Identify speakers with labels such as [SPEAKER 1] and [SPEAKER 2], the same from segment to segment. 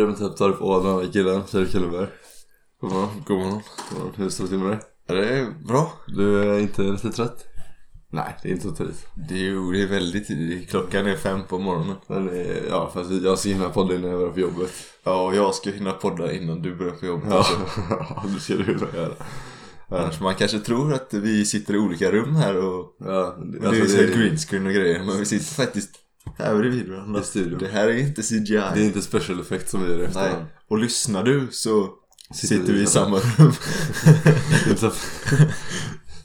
[SPEAKER 1] börjar med typ ta upp åh den andra killen, Filip Kullenberg.
[SPEAKER 2] God morgon. God morgon.
[SPEAKER 1] Hur står det till med dig?
[SPEAKER 2] Ja, det är bra.
[SPEAKER 1] Du är inte lite trött? Nej, det är inte så tidigt.
[SPEAKER 2] Det är ju det är väldigt tidigt. Klockan är fem på morgonen.
[SPEAKER 1] Men eh, ja, fast jag ska hinna podda innan jag börjar på jobbet.
[SPEAKER 2] Ja, och jag ska hinna podda innan du börjar på jobbet.
[SPEAKER 1] Ja,
[SPEAKER 2] Alltså.
[SPEAKER 1] det ska du hinna göra.
[SPEAKER 2] Annars man kanske tror att vi sitter i olika rum här och,
[SPEAKER 1] Ja,
[SPEAKER 2] och
[SPEAKER 1] det,
[SPEAKER 2] det är
[SPEAKER 1] alltså, det, är,
[SPEAKER 2] green screen och grejer. Men vi sitter faktiskt här bredvid varandra.
[SPEAKER 1] I studion.
[SPEAKER 2] Det här är inte CGI.
[SPEAKER 1] det är inte special effect som vi gör i
[SPEAKER 2] Nej. Och lyssnar du så
[SPEAKER 1] Sitter
[SPEAKER 2] sitter,
[SPEAKER 1] vi i
[SPEAKER 2] samma rum.
[SPEAKER 1] Det är inte så att,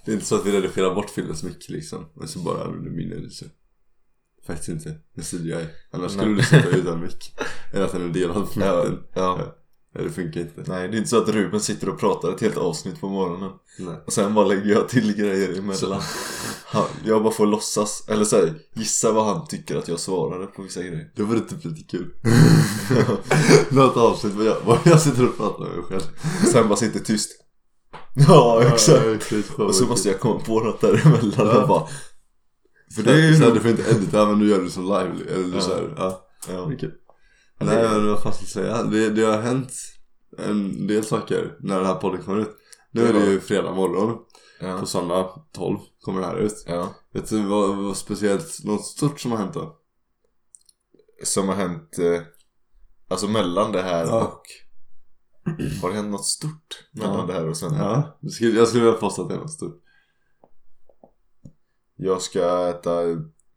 [SPEAKER 1] det är inte så att vi redigerar bort filmen så mycket liksom. Men så bara använder min editor. Faktiskt inte. Med CGI. Annars skulle
[SPEAKER 2] Nej.
[SPEAKER 1] du sitta utan mick. Eller att den är delad på mitten.
[SPEAKER 2] ja.
[SPEAKER 1] Ja, det funkar inte.
[SPEAKER 2] Nej, det är inte så att Ruben sitter och pratar ett helt avsnitt på morgonen.
[SPEAKER 1] Nej.
[SPEAKER 2] Och sen bara lägger jag till grejer emellan. Han, jag bara får låtsas, eller så här, gissa vad han tycker att jag svarade på vissa grejer.
[SPEAKER 1] Det vore typ lite kul. Något avsnitt vad jag, vad jag sitter och pratar med mig själv.
[SPEAKER 2] Sen bara sitter tyst. Ja, exakt.
[SPEAKER 1] exakt.
[SPEAKER 2] Och så måste jag komma på något däremellan
[SPEAKER 1] Ja.
[SPEAKER 2] och bara...
[SPEAKER 1] För
[SPEAKER 2] det är ju
[SPEAKER 1] så här,
[SPEAKER 2] nog-
[SPEAKER 1] du får inte edita men du gör det som live. Eller
[SPEAKER 2] Ja.
[SPEAKER 1] så här, ja.
[SPEAKER 2] Ja.
[SPEAKER 1] Okej. Nej men vad fan ska jag säga? Det, det har hänt en del saker när den här podden kommer ut. Nu är det ju fredag morgon.
[SPEAKER 2] Ja.
[SPEAKER 1] På söndag 12 kommer det här ut.
[SPEAKER 2] ja.
[SPEAKER 1] Vet du vad, vad speciellt, något stort som har hänt då?
[SPEAKER 2] Som har hänt, eh, alltså mellan det här
[SPEAKER 1] Ja.
[SPEAKER 2] och... Har det hänt något stort mellan
[SPEAKER 1] Ja.
[SPEAKER 2] det här och sen?
[SPEAKER 1] Ja, jag skulle, jag skulle vilja påstå att det är något stort.
[SPEAKER 2] Jag ska äta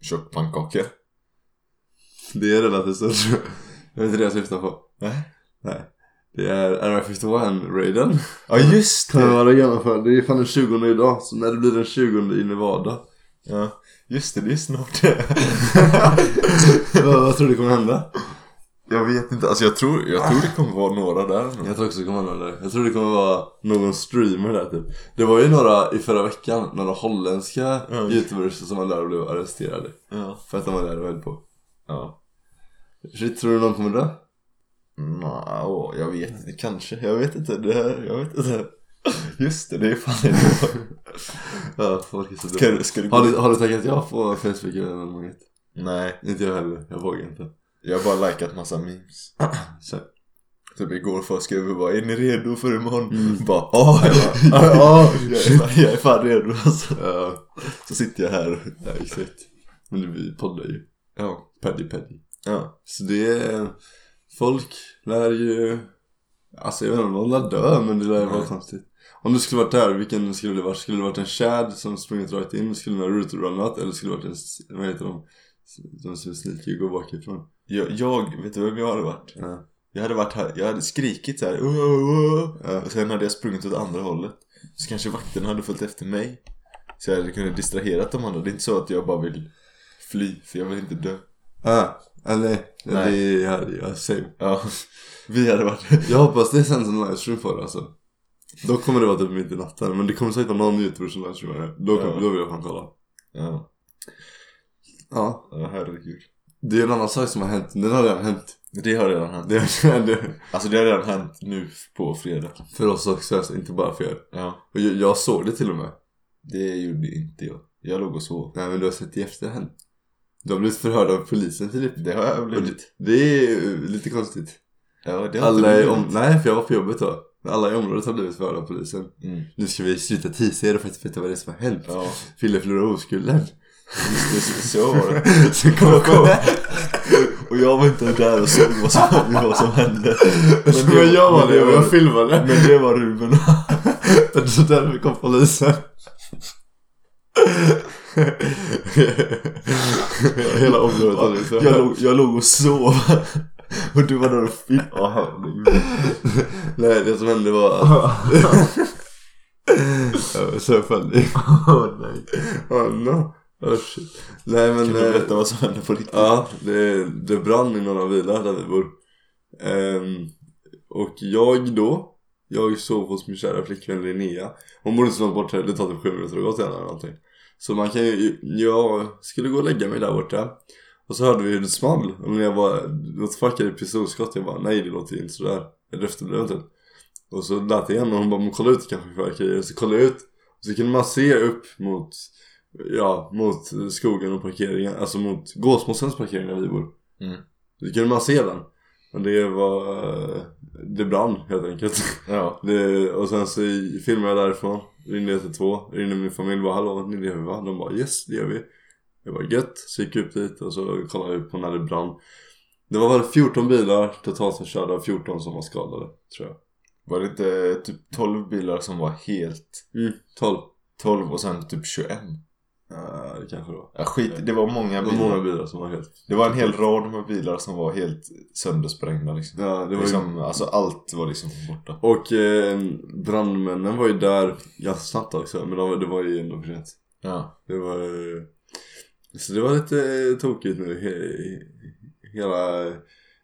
[SPEAKER 2] tjockpannkakor.
[SPEAKER 1] Det är relativt stort. Jag vet inte det jag syftar på.
[SPEAKER 2] Nej.
[SPEAKER 1] Nej. Det är RF51-raiden.
[SPEAKER 2] Ja just det!
[SPEAKER 1] vara genomförd. Det är fan den 20 idag. Så när det blir den 20 i Nevada.
[SPEAKER 2] Ja, just det, det är snart det.
[SPEAKER 1] vad, vad tror du kommer hända?
[SPEAKER 2] Jag vet inte, alltså jag tror, jag tror det kommer vara några där.
[SPEAKER 1] Jag tror också det kommer vara någon där. Jag tror det kommer vara någon streamer där typ. Det var ju några i förra veckan, några holländska
[SPEAKER 2] Ja.
[SPEAKER 1] youtubers som var där och blev arresterade.
[SPEAKER 2] Ja.
[SPEAKER 1] För att de var där och höll på.
[SPEAKER 2] Ja.
[SPEAKER 1] Shit, tror du någon kommer dö?
[SPEAKER 2] Nå, jag vet inte, kanske. Jag vet inte, det här, jag vet inte. Just det, det är fan inte
[SPEAKER 1] Ja, folk är så
[SPEAKER 2] Ska, du- ska du?
[SPEAKER 1] Har du, har du tagit ja på Facebook något?
[SPEAKER 2] Nej,
[SPEAKER 1] Inte jag heller, jag vågar inte.
[SPEAKER 2] jag har bara likat massa memes.
[SPEAKER 1] Så.
[SPEAKER 2] Typ igår för skrev vi bara, är ni redo för imorgon?
[SPEAKER 1] Mm.
[SPEAKER 2] Bara, ja, ja, ja, jag är fan- redo alltså.
[SPEAKER 1] Ja,
[SPEAKER 2] Så sitter jag här.
[SPEAKER 1] ja, exakt. Men vi poddar ju.
[SPEAKER 2] Ja,
[SPEAKER 1] Paddy paddy.
[SPEAKER 2] Ja.
[SPEAKER 1] Så det är... Folk lär ju... Alltså jag vet inte om de lär dö men det lär ju vara konstigt. Om du skulle varit där, vilken skulle det varit? Skulle det varit en Chad som sprungit rakt in? Skulle den ha route-runnat? Eller skulle det varit en... Vad heter de? De som sneaky och går bakifrån.
[SPEAKER 2] Jag, jag, vet du vem jag hade varit?
[SPEAKER 1] Ja.
[SPEAKER 2] Jag hade varit här, jag hade skrikit så här, "Åh, åh, åh."
[SPEAKER 1] Ja.
[SPEAKER 2] Och sen hade jag sprungit åt andra hållet. Så kanske vakterna hade följt efter mig. Så jag hade kunnat distrahera de andra. Det är inte så att jag bara vill fly, för jag vill inte dö.
[SPEAKER 1] Ah, eller
[SPEAKER 2] Nej.
[SPEAKER 1] det är ja, same.
[SPEAKER 2] Ja, vi hade varit...
[SPEAKER 1] Jag hoppas det sänds en livestream det alltså. Då kommer det vara typ mitt i natten. Men det kommer säkert vara någon youtuber som livestreamar det. Då, kommer,
[SPEAKER 2] Ja.
[SPEAKER 1] då vill jag fan kolla.
[SPEAKER 2] Ja,
[SPEAKER 1] Ja.
[SPEAKER 2] ja herregud.
[SPEAKER 1] Det är en annan sak som har hänt. Den har redan hänt.
[SPEAKER 2] Det har redan hänt.
[SPEAKER 1] Det, det,
[SPEAKER 2] Alltså det har redan hänt nu på fredag.
[SPEAKER 1] för oss också, alltså, inte bara för er.
[SPEAKER 2] Ja,
[SPEAKER 1] Och jag, jag såg det till och med.
[SPEAKER 2] det gjorde inte jag. Jag låg och sov.
[SPEAKER 1] Nej men du har sett i efterhand. Du har blivit förhörd av polisen Filip.
[SPEAKER 2] Det har jag blivit.
[SPEAKER 1] det, det är lite konstigt.
[SPEAKER 2] Ja, det har
[SPEAKER 1] Alla
[SPEAKER 2] inte
[SPEAKER 1] om, nej för jag var på jobbet då. Alla i området har blivit förhörda av polisen.
[SPEAKER 2] Mm.
[SPEAKER 1] Nu ska vi sluta tisa er och faktiskt veta vad det är som har hänt.
[SPEAKER 2] Ja,
[SPEAKER 1] Fille förlorar oskulden.
[SPEAKER 2] just det, så, var det.
[SPEAKER 1] Så kom, kom.
[SPEAKER 2] Och jag var inte där och såg vad som, vad som hände.
[SPEAKER 1] Men, men jag var
[SPEAKER 2] men
[SPEAKER 1] det och jag filmade.
[SPEAKER 2] Men det var Ruben.
[SPEAKER 1] Så därför kom polisen. Hela området
[SPEAKER 2] Jag
[SPEAKER 1] förhörd.
[SPEAKER 2] låg, jag låg och sov. Och du var där och filmade.
[SPEAKER 1] Nej det som hände var att... Jag så funny.
[SPEAKER 2] Åh nej.
[SPEAKER 1] Oh no. Oh shit. Nej men...
[SPEAKER 2] Kan du
[SPEAKER 1] eh,
[SPEAKER 2] berätta vad som hände på riktigt?
[SPEAKER 1] Ja, det, det brann i några bilar där vi bor. Ehm, och jag då, jag sov hos min kära flickvän Linnea. Hon bor inte så långt bort här, det tar typ sju minuter att gå till henne eller någonting. Så man kan ju, jag skulle gå och lägga mig där borta. Och så hörde vi hur det small. Och när jag bara, what the fuck är det pistolskott? Jag bara, nej det låter inte sådär. Jag efterbliven typ. Och så lät det igen och hon bara, men kolla ut kanske fyrverkerier. Så kollade jag ut. Och så kunde man se upp mot, ja, mot skogen och parkeringen. Alltså mot Gåsmossens parkering där vi bor.
[SPEAKER 2] Mm.
[SPEAKER 1] Så kunde man se den. Och det var... eh, Det brann helt enkelt.
[SPEAKER 2] Ja.
[SPEAKER 1] Det, och sen så filmade jag därifrån. Ringde 112. Ringde min familj. Bara hallå, ni lever va? De bara yes, det gör vi. Jag var gött. Så gick jag upp dit och så kollade vi på när det brann. Det var väl 14 bilar totalt som körde och 14 som var skadade, tror jag.
[SPEAKER 2] Var det inte typ 12 bilar som var helt...
[SPEAKER 1] Mm, 12.
[SPEAKER 2] 12 och sen typ 21?
[SPEAKER 1] Ja, det kanske var.
[SPEAKER 2] Ja, skit, det var många
[SPEAKER 1] Det var
[SPEAKER 2] bilar.
[SPEAKER 1] många bilar som var helt...
[SPEAKER 2] Det var en hel rad med bilar som var helt söndersprängda liksom.
[SPEAKER 1] Ja, det var ju...
[SPEAKER 2] liksom alltså allt var liksom borta.
[SPEAKER 1] Och eh, brandmännen var ju där ganska snabbt också, men de, det var ju ändå för sent.
[SPEAKER 2] Ja.
[SPEAKER 1] Det var... eh, Så det var lite eh, tokigt nu. He, hela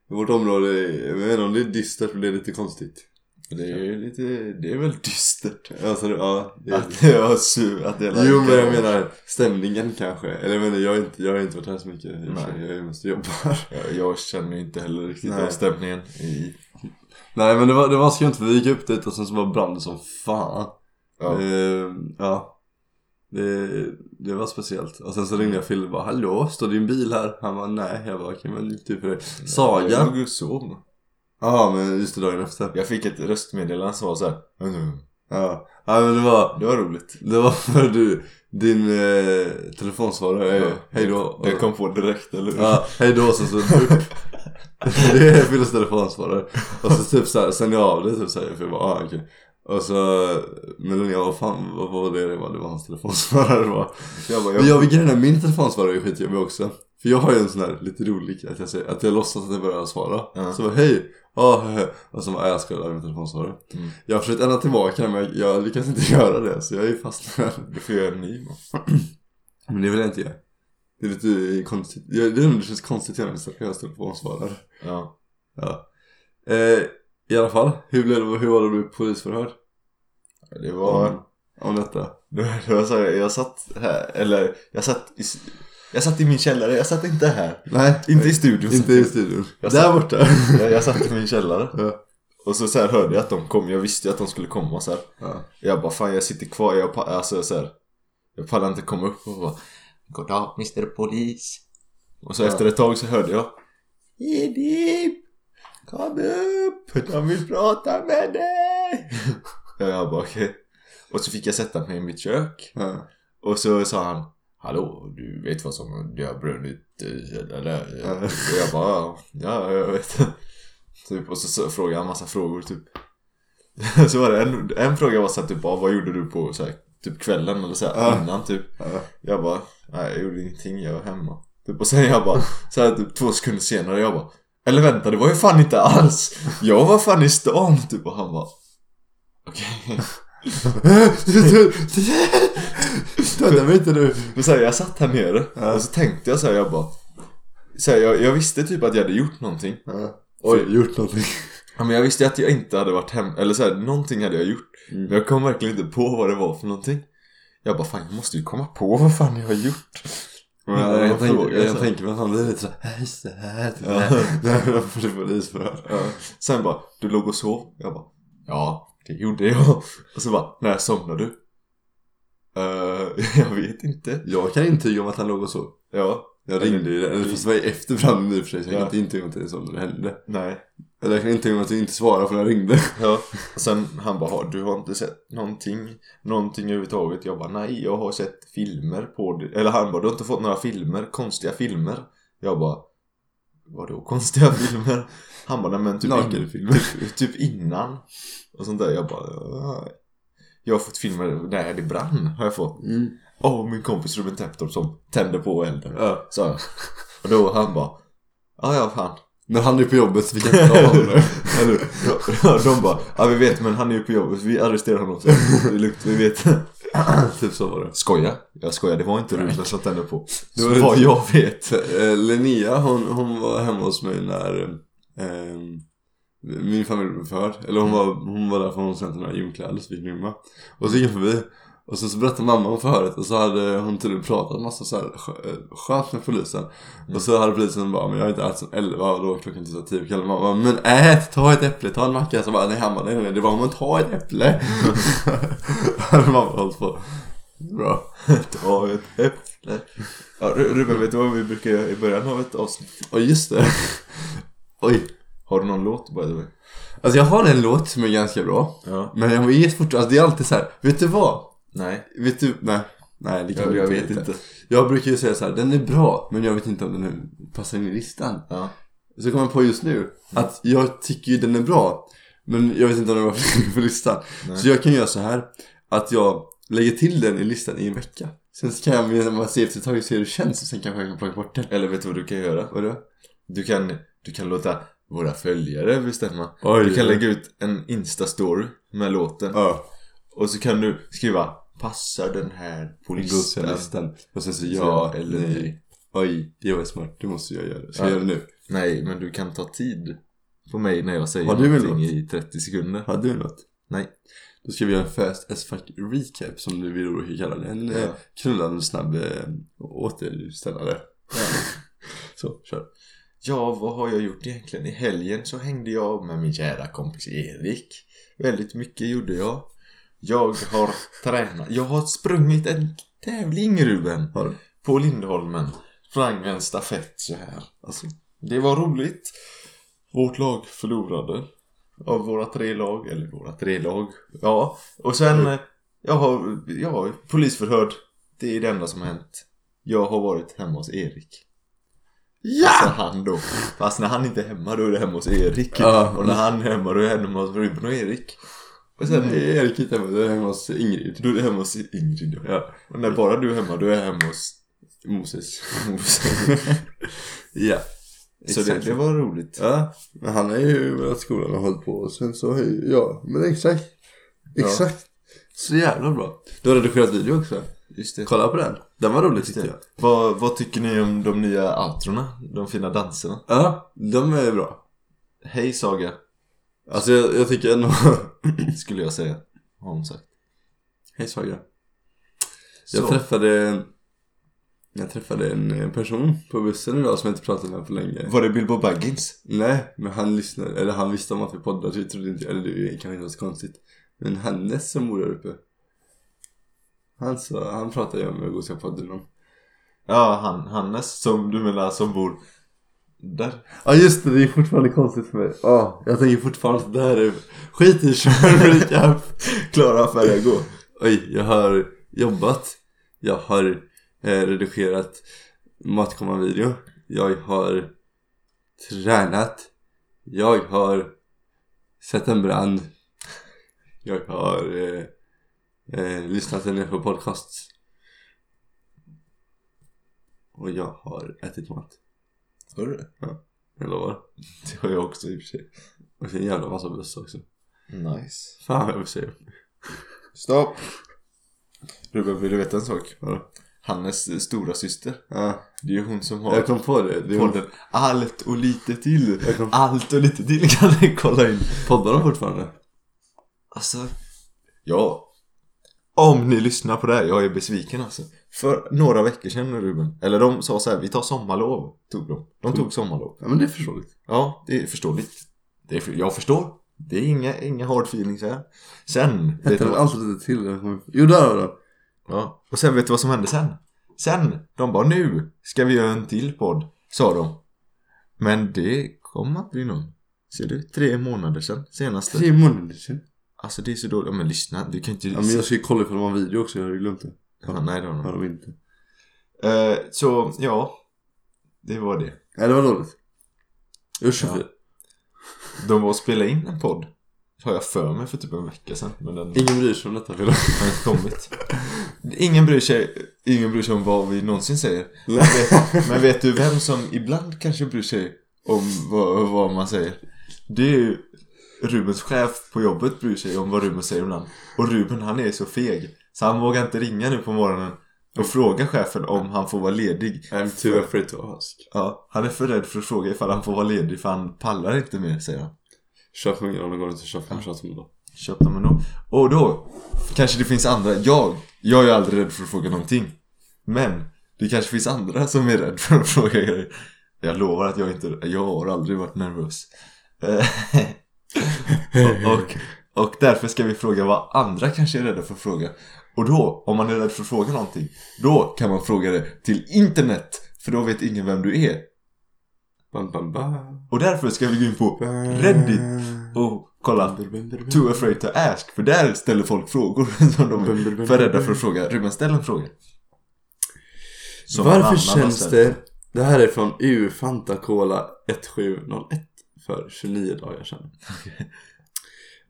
[SPEAKER 1] vårt område, jag vet inte om det är dystert, men det är lite konstigt.
[SPEAKER 2] Det är ju lite, det är väl dystert.
[SPEAKER 1] Alltså, ja. Det,
[SPEAKER 2] Att det var sur, att det är
[SPEAKER 1] jo, men jag menar stämningen kanske. Eller jag menar, jag har inte, jag har inte varit här så mycket.
[SPEAKER 2] Nej.
[SPEAKER 1] Jag är mest jobbar.
[SPEAKER 2] Jag, jag känner inte heller riktigt
[SPEAKER 1] Nej.
[SPEAKER 2] av stämningen i...
[SPEAKER 1] Nej men det var, det var skumt för vi gick upp dit och sen så var branden som fan.
[SPEAKER 2] Ja.
[SPEAKER 1] Eh, ja. Det, det var speciellt. Och sen så ringde jag Fille och bara Hallå, står din bil här? Han bara nej. Jag bara okej men typ för det.
[SPEAKER 2] Jag
[SPEAKER 1] Saga?
[SPEAKER 2] låg och sov.
[SPEAKER 1] Ja men just det dagen efter.
[SPEAKER 2] Jag fick ett röstmeddelande som var såhär. Mm.
[SPEAKER 1] Ja. ja men det var,
[SPEAKER 2] Det var roligt.
[SPEAKER 1] det var för du, din eh, telefonsvarare,
[SPEAKER 2] Ja.
[SPEAKER 1] eh, hej då.
[SPEAKER 2] Det kom på direkt, eller hur?
[SPEAKER 1] Ja, hej då sen så Det är Filles telefonsvarare Och så typ såhär, sen jag av det typ såhär för jag bara ah, okej Och så, men Linnea vad fan, vad var det? Det var, det var hans telefonsvarare bara
[SPEAKER 2] Jag bara, jag,
[SPEAKER 1] jag, är, min telefonsvarare är skitjobbig också För jag har ju en sån här lite rolig att jag, säger, att jag låtsas att jag börjar svara
[SPEAKER 2] Ja.
[SPEAKER 1] Så bara, hej, ja, hej. och så bara, "Ja, jag ska min telefonsvarare
[SPEAKER 2] Mm.
[SPEAKER 1] Jag har försökt ändra tillbaka men jag, jag lyckas inte göra det Så jag är ju fast med
[SPEAKER 2] du får göra en ny.
[SPEAKER 1] Men det vill jag inte göra Det är lite konstigt, jag, det, det känns konstigt att jag har telefonsvarare
[SPEAKER 2] Ja.
[SPEAKER 1] Ja. Eh, I alla fall, hur, blev det, hur var det med polisförhör?
[SPEAKER 2] Det var...
[SPEAKER 1] Om, om detta?
[SPEAKER 2] Det var så här, jag satt här, eller jag satt i, jag satt i min källare, jag satt inte här.
[SPEAKER 1] Nej,
[SPEAKER 2] Inte i studion.
[SPEAKER 1] inte i studion.
[SPEAKER 2] Jag
[SPEAKER 1] Där
[SPEAKER 2] satt-
[SPEAKER 1] borta.
[SPEAKER 2] Jag, jag satt i min källare.
[SPEAKER 1] ja.
[SPEAKER 2] Och så, så här hörde jag att de kom, jag visste ju att de skulle komma så här.
[SPEAKER 1] Ja.
[SPEAKER 2] Jag bara fan jag sitter kvar, jag, alltså, så här, jag pallar inte komma upp och bara Goddag Mr Polis. Och så
[SPEAKER 1] Ja.
[SPEAKER 2] efter ett tag så hörde jag Edip! Kom upp! De vill prata med dig! och jag bara okej. Och så fick jag sätta mig i mitt kök.
[SPEAKER 1] Ja.
[SPEAKER 2] Och så sa han Hallå, du vet vad som det har brunnit eh, eller? Jag bara ja, ja jag vet. Typ, och så, frågade han massa frågor typ. så var det en, en fråga var så här, typ, vad gjorde du på så här, typ kvällen eller så här,
[SPEAKER 1] Ja.
[SPEAKER 2] innan typ.
[SPEAKER 1] Ja.
[SPEAKER 2] Jag bara, nej jag gjorde ingenting, jag var hemma. Typ, och sen jag bara, så här, typ två sekunder senare jag bara, eller vänta det var ju fan inte alls. Jag var fan i stan typ och han bara, okej.
[SPEAKER 1] Döda mig inte du.
[SPEAKER 2] Men så här, jag satt här nere
[SPEAKER 1] Ja.
[SPEAKER 2] och så tänkte jag så här, jag bara så här, jag, jag visste typ att jag hade gjort någonting
[SPEAKER 1] Ja. Oj, gjort någonting.
[SPEAKER 2] ja, Men jag visste att jag inte hade varit hem Eller så här, någonting hade jag gjort
[SPEAKER 1] Mm.
[SPEAKER 2] Men jag kom verkligen inte på vad det var för någonting Jag bara fan jag måste ju komma på vad fan jag har gjort
[SPEAKER 1] Men
[SPEAKER 2] Ja,
[SPEAKER 1] jag,
[SPEAKER 2] jag
[SPEAKER 1] tänker,
[SPEAKER 2] frågar
[SPEAKER 1] jag,
[SPEAKER 2] här.
[SPEAKER 1] tänker mig han blir lite såhär, "Äh, just det här, typ
[SPEAKER 2] Ja.
[SPEAKER 1] När jag får polisförhör.
[SPEAKER 2] ja. Sen bara, du låg och sov? Jag bara, ja det gjorde jag Och så bara, när somnade du? Uh, jag vet inte
[SPEAKER 1] Jag kan intyga om att han låg och sov.
[SPEAKER 2] Ja,
[SPEAKER 1] Jag ringde ju, eller fast det var efter branden i och för sig så jag
[SPEAKER 2] Ja.
[SPEAKER 1] kan inte intyga om att det är så när det hände.
[SPEAKER 2] nej
[SPEAKER 1] Eller jag kan intyga om att jag inte svarade för jag ringde.
[SPEAKER 2] Ja, och sen han bara, "Har- du har inte sett någonting, någonting överhuvudtaget? Jag bara, nej jag har sett filmer på det. Eller han bara, du har inte fått några filmer, konstiga filmer? Jag bara, vadå konstiga filmer? Han bara, nej men typ,
[SPEAKER 1] Nakenfilmer.
[SPEAKER 2] typ, typ innan. Och sånt där, jag bara, "Nej." Jag har fått filmer när det brann, har jag fått.
[SPEAKER 1] Mm.
[SPEAKER 2] Åh, min kompis Ruben Teptorp som tände på elden.
[SPEAKER 1] Ja.
[SPEAKER 2] Så, och då han bara, ja ja fan.
[SPEAKER 1] Men han är på jobbet så vi kan inte ha honom nu.
[SPEAKER 2] Eller, de bara, ja vi vet men han är ju på jobbet, vi arresterar honom så det är lugnt, vi vet
[SPEAKER 1] typ så var det.
[SPEAKER 2] Skoja, jag skojar, det var inte Ruben som tände på
[SPEAKER 1] Det
[SPEAKER 2] Så
[SPEAKER 1] var
[SPEAKER 2] vad
[SPEAKER 1] inte-
[SPEAKER 2] jag vet
[SPEAKER 1] Eh, Linnea hon, hon var hemma hos mig när eh, min familj blev förhörd. Eller hon var, hon var där för hon sände några gymkläder så vi gick gymma. Och så gick jag förbi. Och sen så berättade mamma om förhöret och så hade hon tydligen pratat massa så här eh, skönt med polisen. Och så hade polisen bara, men jag har inte ätit sen 11 och då var klockan typ så 10 på kvällen. Mamma bara, men ät, ta ett äpple, ta en macka. Så bara, nej mamma, nej nej, det var men ta ett äpple. hade mamma hållit på. Bra.
[SPEAKER 2] Ta ett äpple ja, Ru- Ruben, vet du vad vi brukar göra i början av ett avsnitt?
[SPEAKER 1] Och just det. Oj.
[SPEAKER 2] Har du någon låt by the way?
[SPEAKER 1] Alltså jag har en låt som är ganska bra.
[SPEAKER 2] Ja.
[SPEAKER 1] Men jag vet fortfarande, alltså det är alltid så här. vet du vad?
[SPEAKER 2] Nej.
[SPEAKER 1] Vet du, nej. Nej, det kan
[SPEAKER 2] Jag,
[SPEAKER 1] jag,
[SPEAKER 2] vet inte.
[SPEAKER 1] Jag brukar ju säga så här, den är bra, men jag vet inte om den är, passar in i listan.
[SPEAKER 2] Ja.
[SPEAKER 1] Så kommer jag på just nu, att jag tycker ju den är bra, men jag vet inte om den var på listan.
[SPEAKER 2] Nej.
[SPEAKER 1] Så jag kan göra så här, att jag lägger till den i listan i en vecka. Sen så kan jag, när man ser efter ett tag, se hur det känns och sen kanske jag kan plocka bort den.
[SPEAKER 2] Eller vet du vad du kan göra?
[SPEAKER 1] Vadå?
[SPEAKER 2] Du kan, du kan låta våra följare bestämma.
[SPEAKER 1] Oj,
[SPEAKER 2] du kan lägga ut en Insta-story med låten.
[SPEAKER 1] Ja,
[SPEAKER 2] Och så kan du skriva Passar den här på listan?
[SPEAKER 1] listan. Och sen så ja,
[SPEAKER 2] ja
[SPEAKER 1] eller nej. Oj, det var smart, det måste jag göra. Ska
[SPEAKER 2] Ja.
[SPEAKER 1] jag göra det nu?
[SPEAKER 2] Nej, men du kan ta tid på mig när jag säger
[SPEAKER 1] Har du
[SPEAKER 2] någonting
[SPEAKER 1] låt?
[SPEAKER 2] i 30 sekunder.
[SPEAKER 1] Har du något?
[SPEAKER 2] Nej.
[SPEAKER 1] Då ska vi göra en fast as fuck recap som vi då brukar kalla det. En
[SPEAKER 2] Ja.
[SPEAKER 1] ja. knullande snabb eh, återställare. Så, kör.
[SPEAKER 2] Ja, vad har jag gjort egentligen? I helgen så hängde jag med min kära kompis Erik. Väldigt mycket gjorde jag. Jag har tränat. Jag har sprungit en tävling Ruben.
[SPEAKER 1] Har du?
[SPEAKER 2] På Lindholmen. Sprang en stafett så här.
[SPEAKER 1] Alltså.
[SPEAKER 2] Det var roligt. Vårt lag förlorade. Av våra tre lag, eller våra tre lag. Ja, och sen, jag har, ja, polisförhörd. Det är det enda som har hänt. Jag har varit hemma hos Erik. Alltså han då. Fast när han inte är hemma då är det hemma hos Erik.
[SPEAKER 1] Ja.
[SPEAKER 2] Och när han är hemma då är det hemma hos Ruben och Erik. Och sen
[SPEAKER 1] Nej, Erik inte hemma, du är hemma hos Ingrid.
[SPEAKER 2] då är det hemma hos Ingrid då.
[SPEAKER 1] Ja,
[SPEAKER 2] Och när bara du är hemma då är jag hemma hos
[SPEAKER 1] Moses.
[SPEAKER 2] Moses.
[SPEAKER 1] ja.
[SPEAKER 2] Så det, det var roligt.
[SPEAKER 1] Ja, men han är ju varit skolan och hållit på och sen så, ja, men exakt.
[SPEAKER 2] Ja.
[SPEAKER 1] Exakt. Så jävla bra. Du har redigerat video också.
[SPEAKER 2] Just det.
[SPEAKER 1] Kolla på den. Den var rolig tyckte jag.
[SPEAKER 2] Vad, vad tycker ni om de nya outrorna? De fina danserna?
[SPEAKER 1] Ja, de är bra.
[SPEAKER 2] Hej Saga,
[SPEAKER 1] Alltså jag, jag tycker ändå...
[SPEAKER 2] skulle jag säga. Har hon sagt.
[SPEAKER 1] Hej Saga.
[SPEAKER 2] Så.
[SPEAKER 1] Jag träffade Jag träffade en person på bussen idag som jag inte pratat med på länge
[SPEAKER 2] Var det Bilbo Baggins?
[SPEAKER 1] Nej, men han lyssnade, eller han visste om att vi poddade så vi trodde inte, eller det kanske inte var så konstigt Men Hannes som bor där uppe Han sa, han pratade ju om Gotiga podden om
[SPEAKER 2] Ja, han, Hannes som du menar som bor där.
[SPEAKER 1] Ja just det, det är fortfarande konstigt för mig. Ja, jag tänker fortfarande att det här är skit i kör recap.
[SPEAKER 2] Klara färdiga gå.
[SPEAKER 1] Oj, jag har jobbat. Jag har eh, redigerat matkomma-video. Jag har tränat. Jag har sett en brand. Jag har eh, eh, lyssnat en del på podcasts Och jag har ätit mat
[SPEAKER 2] Har du det?
[SPEAKER 1] Jag lovar
[SPEAKER 2] Det har jag också i och för sig.
[SPEAKER 1] Och så en jävla massa buss också
[SPEAKER 2] Nice.
[SPEAKER 1] Fan vad jag vill säga
[SPEAKER 2] Stopp! Ruben, vill du veta en sak?
[SPEAKER 1] Ja,
[SPEAKER 2] Hannes stora syster.
[SPEAKER 1] ja.
[SPEAKER 2] Det är ju hon som har
[SPEAKER 1] Jag kom på det, det
[SPEAKER 2] podden Allt och lite till. Allt och lite till kan ni kolla in.
[SPEAKER 1] Poddar de fortfarande?
[SPEAKER 2] Alltså, ja. Om ni lyssnar på det här, jag är besviken alltså. För några veckor sedan Ruben, eller de sa så här, vi tar sommarlov, tog de. De tog sommarlov.
[SPEAKER 1] Ja men det är förståeligt
[SPEAKER 2] Ja, det är förståeligt. Det är för, jag förstår. Det är inga, inga hard feelings här. Sen, vet du
[SPEAKER 1] Hette de
[SPEAKER 2] vad?
[SPEAKER 1] alltid lite till? Jo där de
[SPEAKER 2] Ja. Och sen vet du vad som hände sen? Sen, de bara nu ska vi göra en till podd, sa de. Men det kom aldrig någon. Ser du? Tre månader sedan, senaste.
[SPEAKER 1] Tre månader sedan
[SPEAKER 2] Alltså det är så dåligt. Ja, men lyssna, du kan inte...
[SPEAKER 1] Ja men jag ska ju kolla ifall de har en video också, jag har ju glömt det
[SPEAKER 2] Ja, nej det har
[SPEAKER 1] Har
[SPEAKER 2] de
[SPEAKER 1] de inte
[SPEAKER 2] Eh, Så, ja. Det var det.
[SPEAKER 1] Nej det var dåligt Usch
[SPEAKER 2] Ja.
[SPEAKER 1] ja.
[SPEAKER 2] De var och spelade in en podd. Har jag för mig för typ en vecka sedan. Men den
[SPEAKER 1] Ingen bryr sig om detta Fille
[SPEAKER 2] har inte kommit. Ingen bryr sig, ingen bryr sig om vad vi någonsin säger. Men vet, men vet du vem som ibland kanske bryr sig om vad, vad man säger? Det är ju Rubens chef på jobbet bryr sig om vad Ruben säger ibland. Och Ruben han är så feg. Så han vågar inte ringa nu på morgonen och fråga chefen om han får vara ledig.
[SPEAKER 1] I'm too afraid to ask
[SPEAKER 2] Ja, han är för rädd för att fråga ifall han får vara ledig för han pallar inte mer säger han.
[SPEAKER 1] Köp det går inte köpa en shot med då
[SPEAKER 2] Köp dem ändå. Och då kanske det finns andra. Jag, jag är aldrig rädd för att fråga någonting. Men det kanske finns andra som är rädd för att fråga grejer. Jag lovar att jag inte, jag har aldrig varit nervös. Och, och, därför ska vi fråga vad andra kanske är rädda för att fråga. Och då, om man är rädd för att fråga någonting, då kan man fråga det till internet. För då vet ingen vem du är.
[SPEAKER 1] Bam, bam, bam.
[SPEAKER 2] Och därför ska vi gå in på Reddit och kolla Too afraid to ask. För där ställer folk frågor som de är för rädda för att fråga. Ruben, ställ en fråga. Som
[SPEAKER 1] Varför känns det... Det här är från U Fanta Cola 1701 för 29 dagar sedan.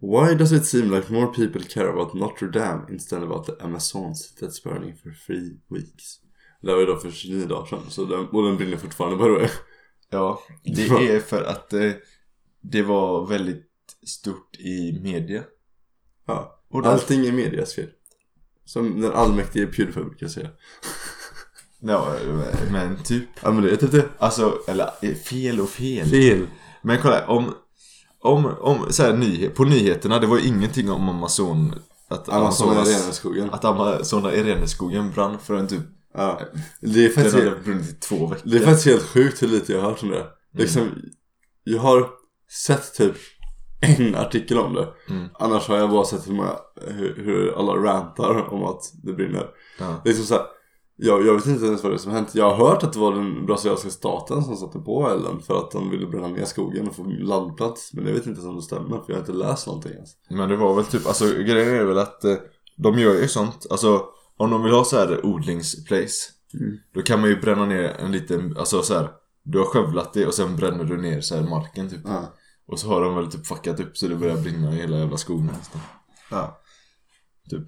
[SPEAKER 1] Why does it seem like more people care about Notre Dame instead about the Amazons that's burning for three weeks? Det var ju då för 29 dagar sedan, så den, och den brinner fortfarande by the way.
[SPEAKER 2] Ja, det är för att eh, det var väldigt stort i media.
[SPEAKER 1] Ja.
[SPEAKER 2] Och
[SPEAKER 1] Allting är medias fel. Som den allmäktige Pewdiepie brukar säga.
[SPEAKER 2] Ja, men typ.
[SPEAKER 1] Ja men det är typ det.
[SPEAKER 2] Alltså, eller eh, fel och fel.
[SPEAKER 1] Fel.
[SPEAKER 2] Men kolla, om, om, om så här, nyhe, på nyheterna, det var ju ingenting om Amazon att
[SPEAKER 1] Amazon är
[SPEAKER 2] Amazonas-
[SPEAKER 1] rena skogen.
[SPEAKER 2] Att Amazon i Reneskogen brann för en typ
[SPEAKER 1] Ja. Det är
[SPEAKER 2] Den
[SPEAKER 1] faktiskt
[SPEAKER 2] hade
[SPEAKER 1] helt,
[SPEAKER 2] brunnit i två veckor
[SPEAKER 1] det är faktiskt helt sjukt hur lite jag har hört om det. Liksom, jag har sett typ en artikel om det.
[SPEAKER 2] Mm.
[SPEAKER 1] Annars har jag bara sett hur, många, hur, hur alla rantar om att det brinner.
[SPEAKER 2] ja.
[SPEAKER 1] Liksom såhär, jag, jag vet inte ens vad det är som hänt. Jag har hört att det var den brasilianska staten som satte på elden för att de ville bränna ner skogen och få landplats. Men jag vet inte om det stämmer för jag har inte läst någonting ens.
[SPEAKER 2] Men det var väl typ, alltså grejen är väl att eh, de gör ju sånt, alltså om de vill ha så här odlingsplace
[SPEAKER 1] Mm.
[SPEAKER 2] Då kan man ju bränna ner en liten, alltså så här. Du har skövlat det och sen bränner du ner så här marken typ
[SPEAKER 1] Ja.
[SPEAKER 2] Och så har de väl typ fuckat upp så det börjar brinna i hela jävla skogen nästan
[SPEAKER 1] Ja.
[SPEAKER 2] Typ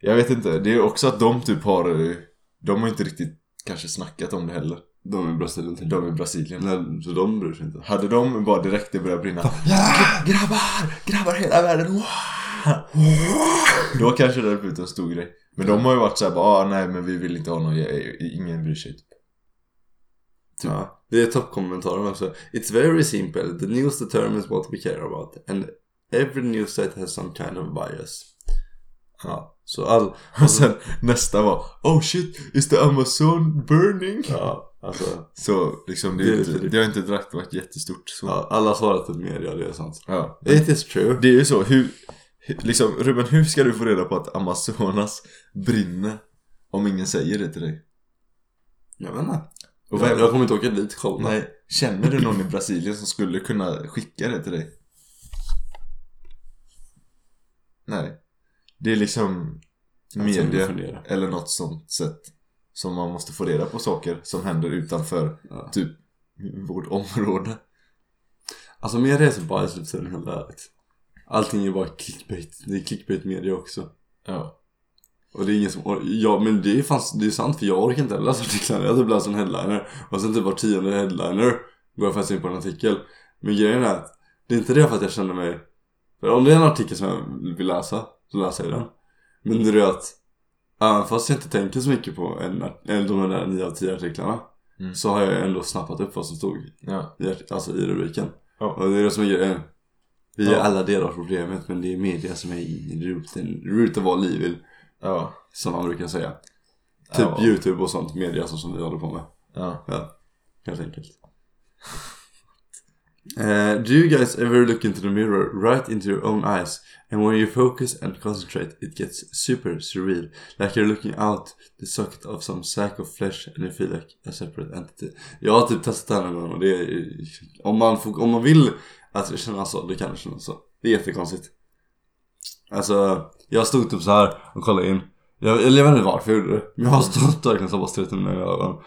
[SPEAKER 2] Jag vet inte, det är också att de typ har eh, De har inte riktigt kanske snackat om det heller
[SPEAKER 1] De är i Brasilien.
[SPEAKER 2] De i Brasilien
[SPEAKER 1] Nej, så de bryr sig inte.
[SPEAKER 2] Hade de bara direkt det började brinna Gra- Grabbar! Grabbar hela världen! Wow! Då kanske det hade blivit en stor grej Men de har ju varit såhär bara ah, nej men vi vill inte ha någon, ingen bryr sig typ.
[SPEAKER 1] Ja, det är toppkommentaren också. It's very simple. The news determines what we care about. And every news site has some kind of bias. Ja, så all...
[SPEAKER 2] Och sen nästa var Oh shit, is the Amazon burning?
[SPEAKER 1] Ja, alltså.
[SPEAKER 2] Så liksom det,
[SPEAKER 1] Det
[SPEAKER 2] är
[SPEAKER 1] är
[SPEAKER 2] inte,
[SPEAKER 1] lite-
[SPEAKER 2] det har inte direkt varit jättestort så.
[SPEAKER 1] Ja, alla svarar till media, det är sant.
[SPEAKER 2] Ja.
[SPEAKER 1] It is true.
[SPEAKER 2] Det är ju så, hur, liksom Ruben hur ska du få reda på att Amazonas brinner? Om ingen säger det till dig?
[SPEAKER 1] Jag vet inte.
[SPEAKER 2] Och
[SPEAKER 1] Jag, jag kommer inte åka dit kolla.
[SPEAKER 2] Nej, känner du någon i Brasilien som skulle kunna skicka det till dig? Nej. Det är liksom media eller något sånt sätt som man måste få reda på saker som händer utanför
[SPEAKER 1] Ja.
[SPEAKER 2] typ vårt område.
[SPEAKER 1] Alltså media är så bias nu för helt ärligt. Allting är bara clickbait. Det är clickbait media också.
[SPEAKER 2] Ja.
[SPEAKER 1] Och det är ingen som or- Ja men det är, fast, det är sant för jag orkar inte heller läsa artiklarna. Jag typ läser en headliner och sen typ var tionde headliner går jag faktiskt in på en artikel. Men grejen är att det är inte det för att jag känner mig... För om det är en artikel som jag vill läsa så läser jag den. Men det är att även fast jag inte tänker så mycket på en, en de där 9 av 10 artiklarna
[SPEAKER 2] Mm.
[SPEAKER 1] så har jag ändå snappat upp vad som stod
[SPEAKER 2] Ja.
[SPEAKER 1] i, alltså i rubriken.
[SPEAKER 2] Ja.
[SPEAKER 1] Och det är det som är grejen. Vi är
[SPEAKER 2] Ja.
[SPEAKER 1] alla delar av problemet men det är media som är i roten, roten vad liv vill.
[SPEAKER 2] Ja.
[SPEAKER 1] Som man brukar säga. Typ youtube och sånt media som vi håller på med.
[SPEAKER 2] Ja.
[SPEAKER 1] Ja, helt enkelt. Uh, do you guys ever look into the mirror right into your own eyes? And when you focus and concentrate it gets super surreal. Like you're looking out the socket of some sack of flesh and you feel like a separate entity. Jag har typ testat det här någon gång och det är, om, man får, om man vill att det kännas så, då kan det kännas så. Det är jättekonstigt. Alltså, jag stod typ så här och kollade in. Jag, eller jag vet inte varför jag gjorde det. Men jag har stått verkligen så bara stirrat i mina ögon.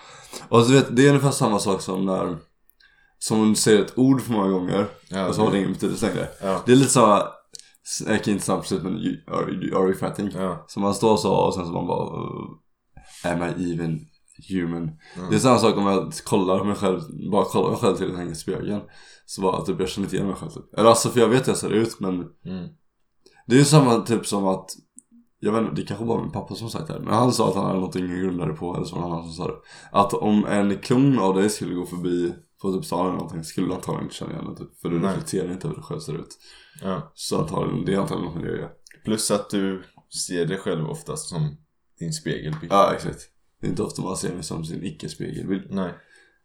[SPEAKER 1] Och du vet, det är ungefär samma sak som när som säger ett ord för många gånger
[SPEAKER 2] Ja,
[SPEAKER 1] och så har det ingen betydelse längre
[SPEAKER 2] Ja.
[SPEAKER 1] Det är lite samma Okej inte samma precis men you, are, you, are you fatting?
[SPEAKER 2] Ja.
[SPEAKER 1] Så man står så och sen så man bara uh, Am I even human?
[SPEAKER 2] Mm.
[SPEAKER 1] Det är samma sak om jag kollar mig själv Bara kollar mig själv till den i spegeln Så bara typ jag känner inte igen mig själv typ Eller alltså för jag vet hur jag ser ut men
[SPEAKER 2] Mm.
[SPEAKER 1] Det är ju samma typ som att Jag vet inte, det kanske var min pappa som sagt det här Men han sa att han hade någonting grundade på Eller så var det någon annan som sa det Att om en klon av dig skulle gå förbi På typ stan eller någonting Skulle du antagligen inte känna igen det typ För du
[SPEAKER 2] Nej.
[SPEAKER 1] reflekterar inte över hur du själv ser ut
[SPEAKER 2] ja.
[SPEAKER 1] Så antagligen, det är antagligen något med det göra
[SPEAKER 2] Plus att du ser dig själv oftast som din spegelbild.
[SPEAKER 1] Ja exakt Det är inte ofta man ser mig som sin icke-spegelbild
[SPEAKER 2] Nej.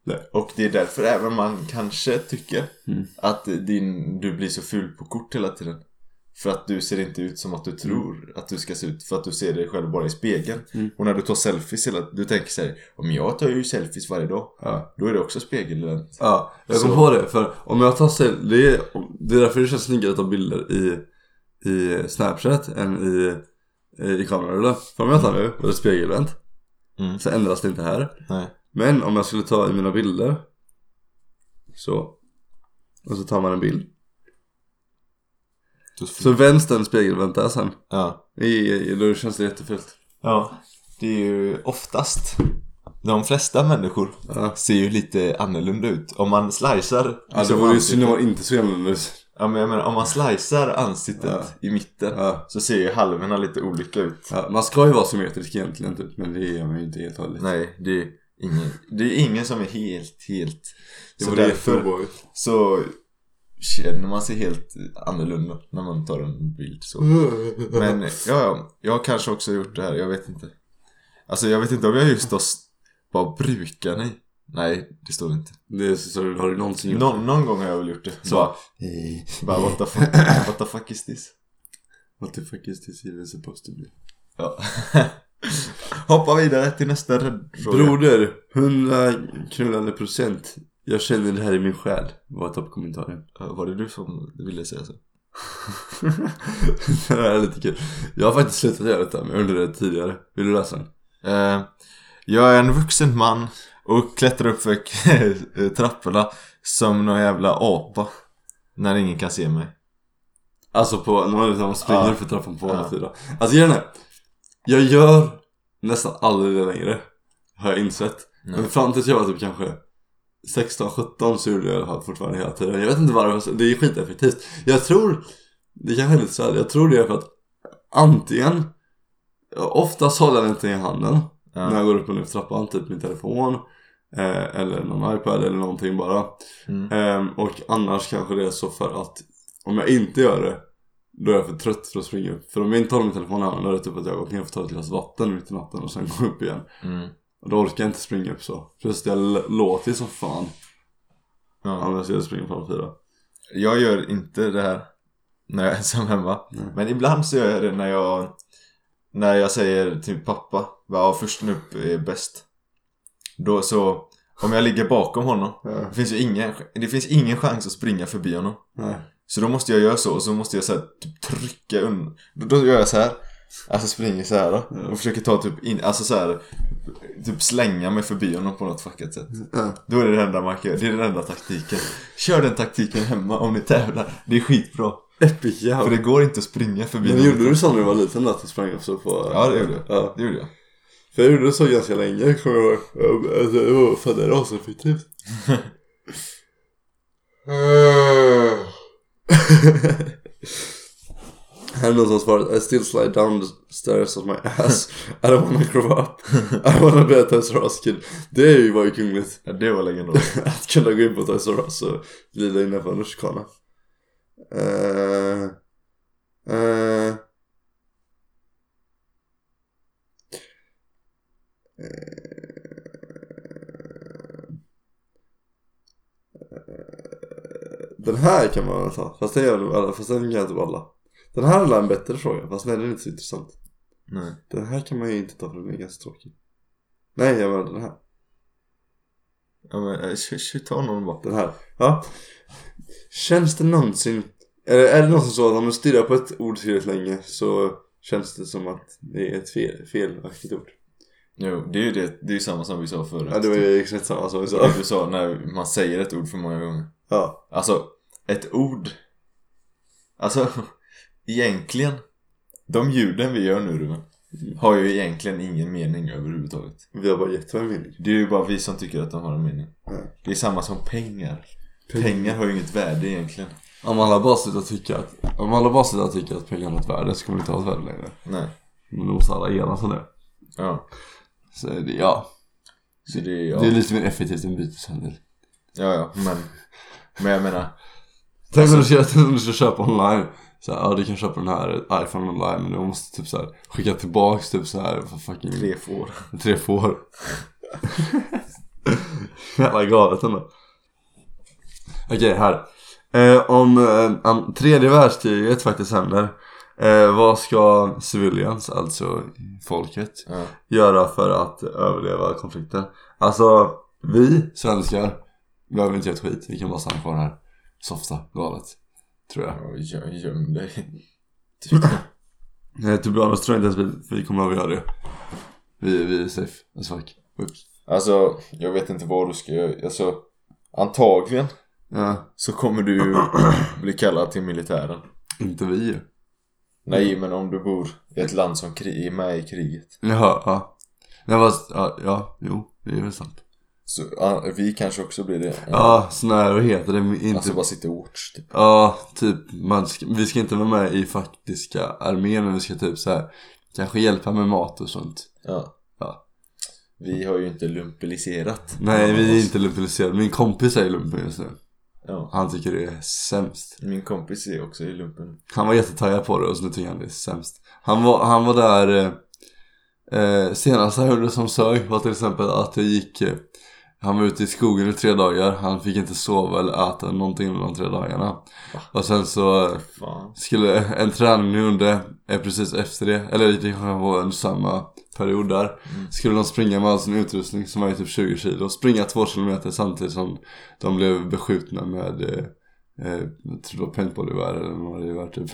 [SPEAKER 1] Nej.
[SPEAKER 2] Och det är därför även man kanske tycker
[SPEAKER 1] Mm.
[SPEAKER 2] att din, du blir så ful på kort hela tiden. För att du ser inte ut som att du tror att du ska se ut. För att du ser dig själv bara i spegeln.
[SPEAKER 1] Mm.
[SPEAKER 2] Och när du tar selfies, hela, du tänker såhär Om jag tar ju selfies varje dag.
[SPEAKER 1] Ja.
[SPEAKER 2] Då är det också spegelvänt.
[SPEAKER 1] Ja, jag kom
[SPEAKER 2] Så-
[SPEAKER 1] på det. För om jag tar sel- det är, det är därför det känns snyggare att ta bilder i, i Snapchat än i, i kamerarullen. För om jag tar nu och det är spegelvänt
[SPEAKER 2] Mm.
[SPEAKER 1] så ändras det inte här.
[SPEAKER 2] Nej.
[SPEAKER 1] Men om jag skulle ta i mina bilder så och så tar man en bild. Så vänds den spegelvänt där sen.
[SPEAKER 2] Ja.
[SPEAKER 1] I, i, då känns det jättefult.
[SPEAKER 2] Ja. Det är ju oftast De flesta människor
[SPEAKER 1] Ja.
[SPEAKER 2] ser ju lite annorlunda ut. Om man slicear
[SPEAKER 1] Ja, det vore ju synd om man inte såg annorlunda ut.
[SPEAKER 2] Ja men jag menar om man slicear ansiktet i mitten
[SPEAKER 1] Ja.
[SPEAKER 2] Så ser ju halvorna lite olika ut
[SPEAKER 1] Ja, man ska ju vara symmetrisk egentligen typ, men det är man ju inte helt och hållet.
[SPEAKER 2] Nej, det är ingen, det är ingen som är helt, helt
[SPEAKER 1] Det
[SPEAKER 2] Så därför så känner man sig helt annorlunda när man tar en bild så Men ja, ja, jag har kanske också gjort det här, jag vet inte Alltså jag vet inte om jag just s- bara brukar ni? Nej, det står inte
[SPEAKER 1] Det så, har du någonsin gjort
[SPEAKER 2] Någon, någon gång har jag väl gjort det
[SPEAKER 1] Så.
[SPEAKER 2] Bara, bara what the fuck, what the fuck is this?
[SPEAKER 1] What the fuck is this even supposed to be?
[SPEAKER 2] Ja Hoppa vidare till nästa fråga
[SPEAKER 1] Broder, 100 knullande procent. Jag känner det här i min själ. Var toppkommentaren.
[SPEAKER 2] Var det du som ville säga så?
[SPEAKER 1] det här är lite kul. Jag har faktiskt slutat göra detta, men jag det tidigare. Vill du läsa den?
[SPEAKER 2] Eh, jag är en vuxen man och klättrar upp för trapporna som någon jävla apa. När ingen kan se mig.
[SPEAKER 1] Alltså på, när man, springer
[SPEAKER 2] Ja.
[SPEAKER 1] för trappan på alla fyra. Alltså grejen är, jag gör nästan aldrig det längre. Har jag insett.
[SPEAKER 2] Nej.
[SPEAKER 1] Men fram tills jag var typ kanske 16-17 så gjorde jag det fortfarande hela tiden. Jag vet inte varför, det är skiteffektivt. Jag tror, det kanske är lite så här, jag tror det är för att antingen, oftast håller jag inte i handen när
[SPEAKER 2] Ja.
[SPEAKER 1] jag går upp och ner för trappan, typ min telefon. Eh, eller någon iPad eller någonting bara.
[SPEAKER 2] Mm.
[SPEAKER 1] Ehm, och annars kanske det är så för att om jag inte gör det då är jag för trött för att springa upp. För om jag inte har min telefon i handen då är det typ att jag har gått ner för att ta ett glas vatten mitt i natten och sen gå upp igen.
[SPEAKER 2] Mm.
[SPEAKER 1] Och då orkar jag inte springa upp så. Plus jag låter som fan.
[SPEAKER 2] Ja.
[SPEAKER 1] Annars jag springer på alla fyra.
[SPEAKER 2] Jag gör inte det här när jag är ensam hemma.
[SPEAKER 1] Nej.
[SPEAKER 2] Men ibland så gör jag det när jag När jag säger till pappa Ja, försten upp är bäst. Då så Om jag ligger bakom honom
[SPEAKER 1] Ja.
[SPEAKER 2] Det finns ju ingen Det finns ingen chans att springa förbi honom.
[SPEAKER 1] Nej.
[SPEAKER 2] Så då måste jag göra så och så måste jag så här, typ trycka undan då, då gör jag så här Alltså springer så här då och försöker ta typ in, alltså så här Typ slänga mig förbi honom på något fuckat sätt
[SPEAKER 1] Ja.
[SPEAKER 2] Då är det det enda man kan göra, det är den enda taktiken Kör den taktiken hemma om ni tävlar, det är skitbra
[SPEAKER 1] ja.
[SPEAKER 2] För det går inte att springa förbi
[SPEAKER 1] Men gjorde du så när du var liten? Att du sprang upp så på...
[SPEAKER 2] Ja det gjorde jag,
[SPEAKER 1] Ja.
[SPEAKER 2] det gjorde jag
[SPEAKER 1] För jag gjorde så ganska länge kommer jag ihåg. Alltså det var fan det är aseffektivt. Här är någon som svarat I still slide down the stairs of my ass. I don't wanna grow up. I wanna be a Toys R Us kid. Det är ju var ju kungligt.
[SPEAKER 2] Ja det var legendariskt
[SPEAKER 1] Att kunna gå in på Toys R Us och glida innanför en rutschkana uh, uh, Den här kan man väl ta, fast den gör fast den gör typ alla Den här är en bättre fråga, fast nej den är inte så intressant.
[SPEAKER 2] Nej.
[SPEAKER 1] Den här kan man ju inte ta för den är ganska tråkig. Nej jag menar den här.
[SPEAKER 2] Ja men eh, ta någon bara?
[SPEAKER 1] Den här, ja. Känns det någonsin Eller är det någonsin så att om du stirrar på ett ord tillräckligt länge så Känns det som att det är ett fel, felaktigt ord?
[SPEAKER 2] Jo, det är ju det, det är ju samma som vi sa förut
[SPEAKER 1] Ja det var ju exakt samma som vi sa.
[SPEAKER 2] Det du sa när man säger ett ord för många gånger.
[SPEAKER 1] Ja,
[SPEAKER 2] Alltså, ett ord. Alltså, egentligen De ljuden vi gör nu Ruben Har ju egentligen ingen mening överhuvudtaget.
[SPEAKER 1] Vi har bara gett vad en mening
[SPEAKER 2] Det är ju bara vi som tycker att de har en mening.
[SPEAKER 1] Ja.
[SPEAKER 2] Det är samma som pengar. Pengar. Har ju inget värde egentligen.
[SPEAKER 1] Om alla bara slutar tycka att Om alla bara slutar tycka att pengar har ett värde så kommer det inte ha ett värde längre.
[SPEAKER 2] Nej.
[SPEAKER 1] Men då måste alla enas om det.
[SPEAKER 2] Ja,
[SPEAKER 1] Så är det, ja.
[SPEAKER 2] Så det är ja.
[SPEAKER 1] Det är lite mer effektivt än byteshandel.
[SPEAKER 2] Ja, ja, men Men jag menar
[SPEAKER 1] tänk om du ska köpa online så här, ja du kan köpa den här iPhone online men du måste typ så här, skicka tillbaks typ så här för fucking
[SPEAKER 2] Tre får.
[SPEAKER 1] Tre får. Jävla galet ändå. Okej här. Eh, om eh, tredje världskriget faktiskt händer eh, Vad ska civilians, alltså folket,
[SPEAKER 2] Ja.
[SPEAKER 1] göra för att överleva konflikten? Alltså, vi svenskar. behöver inte göra ett skit, vi kan bara stanna kvar här. Softa, galet Tror jag
[SPEAKER 2] Ja, gö- göm dig. Typ.
[SPEAKER 1] Nej, Tobias tror jag inte ens vi, vi kommer att göra det Vi, vi är safe as fuck Oops.
[SPEAKER 2] Alltså, jag vet inte vad du ska göra. Alltså, antagligen
[SPEAKER 1] Ja,
[SPEAKER 2] så kommer du ju bli kallad till militären.
[SPEAKER 1] inte vi ju
[SPEAKER 2] Nej, men om du bor i ett land som är med i kriget.
[SPEAKER 1] Jaha, ja Nej fast, ja, ja, jo, det är väl sant
[SPEAKER 2] Så vi kanske också blir det.
[SPEAKER 1] Ja, sån här, vad heter det? Inte
[SPEAKER 2] Alltså bara sitta och watch typ.
[SPEAKER 1] Ja, typ man ska, vi ska inte vara med i faktiska armén men vi ska typ så här Kanske hjälpa med mat och sånt
[SPEAKER 2] Ja.
[SPEAKER 1] Ja.
[SPEAKER 2] Vi har ju inte lumpiliserat.
[SPEAKER 1] Nej vi är inte lumpiniserade, min kompis är lumpen just nu
[SPEAKER 2] Ja.
[SPEAKER 1] Han tycker det är sämst
[SPEAKER 2] Min kompis är också i lumpen.
[SPEAKER 1] Han var jättetaggad på det och så nu tycker han det är sämst Han var, han var där eh, eh, Senast jag hörde som sög var till exempel att det gick eh, Han var ute i skogen i tre dagar. Han fick inte sova eller äta någonting under de tre dagarna. Och sen så skulle en träning ni gjorde eh, precis efter det, eller det kanske var under samma period där Skulle de springa med all sin utrustning som var typ 20 kilo Springa två kilometer samtidigt som de blev beskjutna med eh, eh, Jag tror det var paintballgevär eller vad det var typ.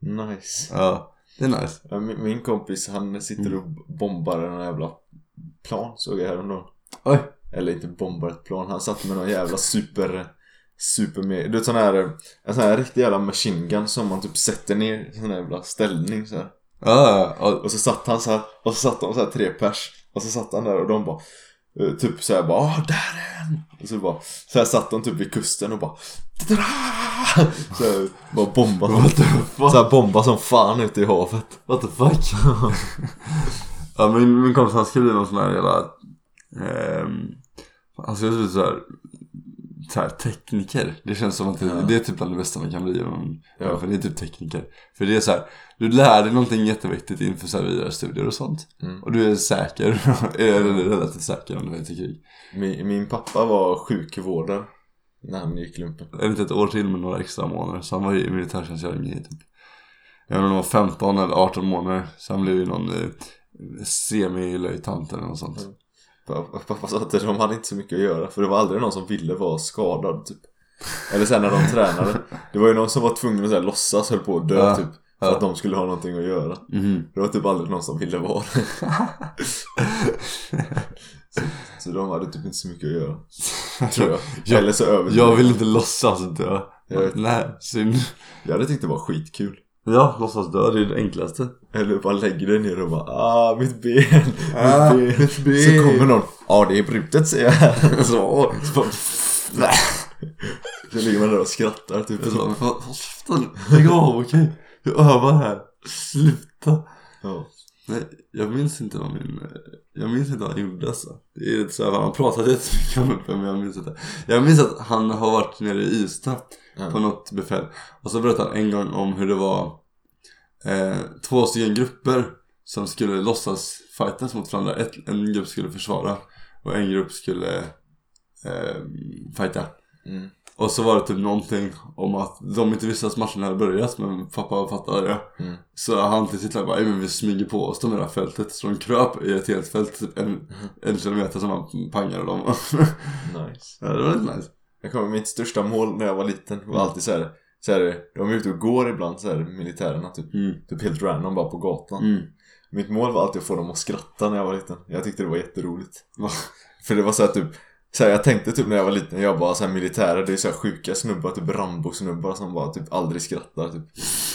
[SPEAKER 2] Nice.
[SPEAKER 1] Ja, det är nice.
[SPEAKER 2] Min, min kompis han sitter och bombar en jävla plan såg jag häromdagen.
[SPEAKER 1] Oj,
[SPEAKER 2] Eller inte bombar ett plan, han satt med någon jävla super Super med, du vet sån här En sån här riktig jävla machine gun som man typ sätter ner i sån här jävla ställning så här.
[SPEAKER 1] ja, ja,
[SPEAKER 2] Och så satt han så här Och så satt de så här tre pers Och så satt han där och de bara eh, Typ så här bara Åh, där är en! Och så bara Så här satt de typ vid kusten och bara Dra! Så här, bara bomba så här bomba som fan ute i havet
[SPEAKER 1] What the fuck? ja min, min kompis han skulle bli någon sån här jävla ehm, Han skulle bli såhär så här, tekniker. Det känns som att det,
[SPEAKER 2] Ja.
[SPEAKER 1] det är typ bland det bästa man kan bli. Om,
[SPEAKER 2] Ja.
[SPEAKER 1] För det är typ tekniker. För det är så här, du lär dig någonting jätteviktigt inför så här vidare studier och sånt.
[SPEAKER 2] Mm.
[SPEAKER 1] Och du är säker, eller relativt säker om du vet krig.
[SPEAKER 2] min, min pappa var sjukvårdare När han gick lumpen
[SPEAKER 1] Eller inte ett år till med några extra månader. Så han var i militärtjänstgöring i typ, jag vet inte om det var 15 eller 18 månader. Så han blev ju någon eh, semilöjtnant eller något sånt.
[SPEAKER 2] Pappa, pappa sa att de hade inte så mycket att göra för det var aldrig någon som ville vara skadad typ Eller sen när de tränade Det var ju någon som var tvungen att så här, låtsas höll på att dö
[SPEAKER 1] Ja,
[SPEAKER 2] typ För
[SPEAKER 1] ja.
[SPEAKER 2] att de skulle ha någonting att göra
[SPEAKER 1] Mhm.
[SPEAKER 2] Det var typ aldrig någon som ville vara det så, så de hade typ inte så mycket att göra Tror jag
[SPEAKER 1] Jag-
[SPEAKER 2] Eller så över
[SPEAKER 1] Jag vill inte låtsas dö.
[SPEAKER 2] Jag vet.
[SPEAKER 1] Nej, synd.
[SPEAKER 2] Jag hade tyckt det var skitkul
[SPEAKER 1] Ja, låtsas dö, det är det enklaste.
[SPEAKER 2] Eller bara lägger dig ner och bara ah mitt ben,
[SPEAKER 1] Ah,
[SPEAKER 2] mitt ben.
[SPEAKER 1] mitt ben.
[SPEAKER 2] Så kommer någon, ja det är brutet säger jag Så, så bara,
[SPEAKER 1] Nej.
[SPEAKER 2] Så ligger man där och skrattar typ
[SPEAKER 1] Jag sa, "Vad- vad käften, lägg av okej. Jag övar här. Sluta.
[SPEAKER 2] Ja,
[SPEAKER 1] Nej, jag minns inte vad min, jag minns inte vad han gjorde alltså. Det är lite såhär, han pratat jättemycket om det men jag minns inte. Jag minns att han har varit nere i Ystad
[SPEAKER 2] Ja.
[SPEAKER 1] på något befäl. Och så berättade han en gång om hur det var eh, två stycken grupper som skulle låtsas fightas mot varandra. Ett, en grupp skulle försvara och en grupp skulle eh, fighta.
[SPEAKER 2] mm.
[SPEAKER 1] Och så var det typ någonting om att de inte visste att matchen hade börjat men pappa fattade det.
[SPEAKER 2] Mm.
[SPEAKER 1] Så han till sitt lag bara, "Ey, men vi smyger på oss de här fältet. Så de kröp i ett helt fält, typ en, en kilometer som han pangade dem.
[SPEAKER 2] nice
[SPEAKER 1] ja, det var lite nice.
[SPEAKER 2] Jag kommer mitt största mål när jag var liten. Var alltid så här, så här de är ute och går ibland så här militärerna typ.
[SPEAKER 1] Mm.
[SPEAKER 2] Typ helt random bara på gatan.
[SPEAKER 1] Mm.
[SPEAKER 2] Mitt mål var alltid att få dem att skratta när jag var liten. Jag tyckte det var jätteroligt. För det var så här typ så här, jag tänkte typ när jag var liten, jag bara så här militärer, det är så sjuka snubbar, typ Rambo-snubbar som bara typ aldrig skrattar typ.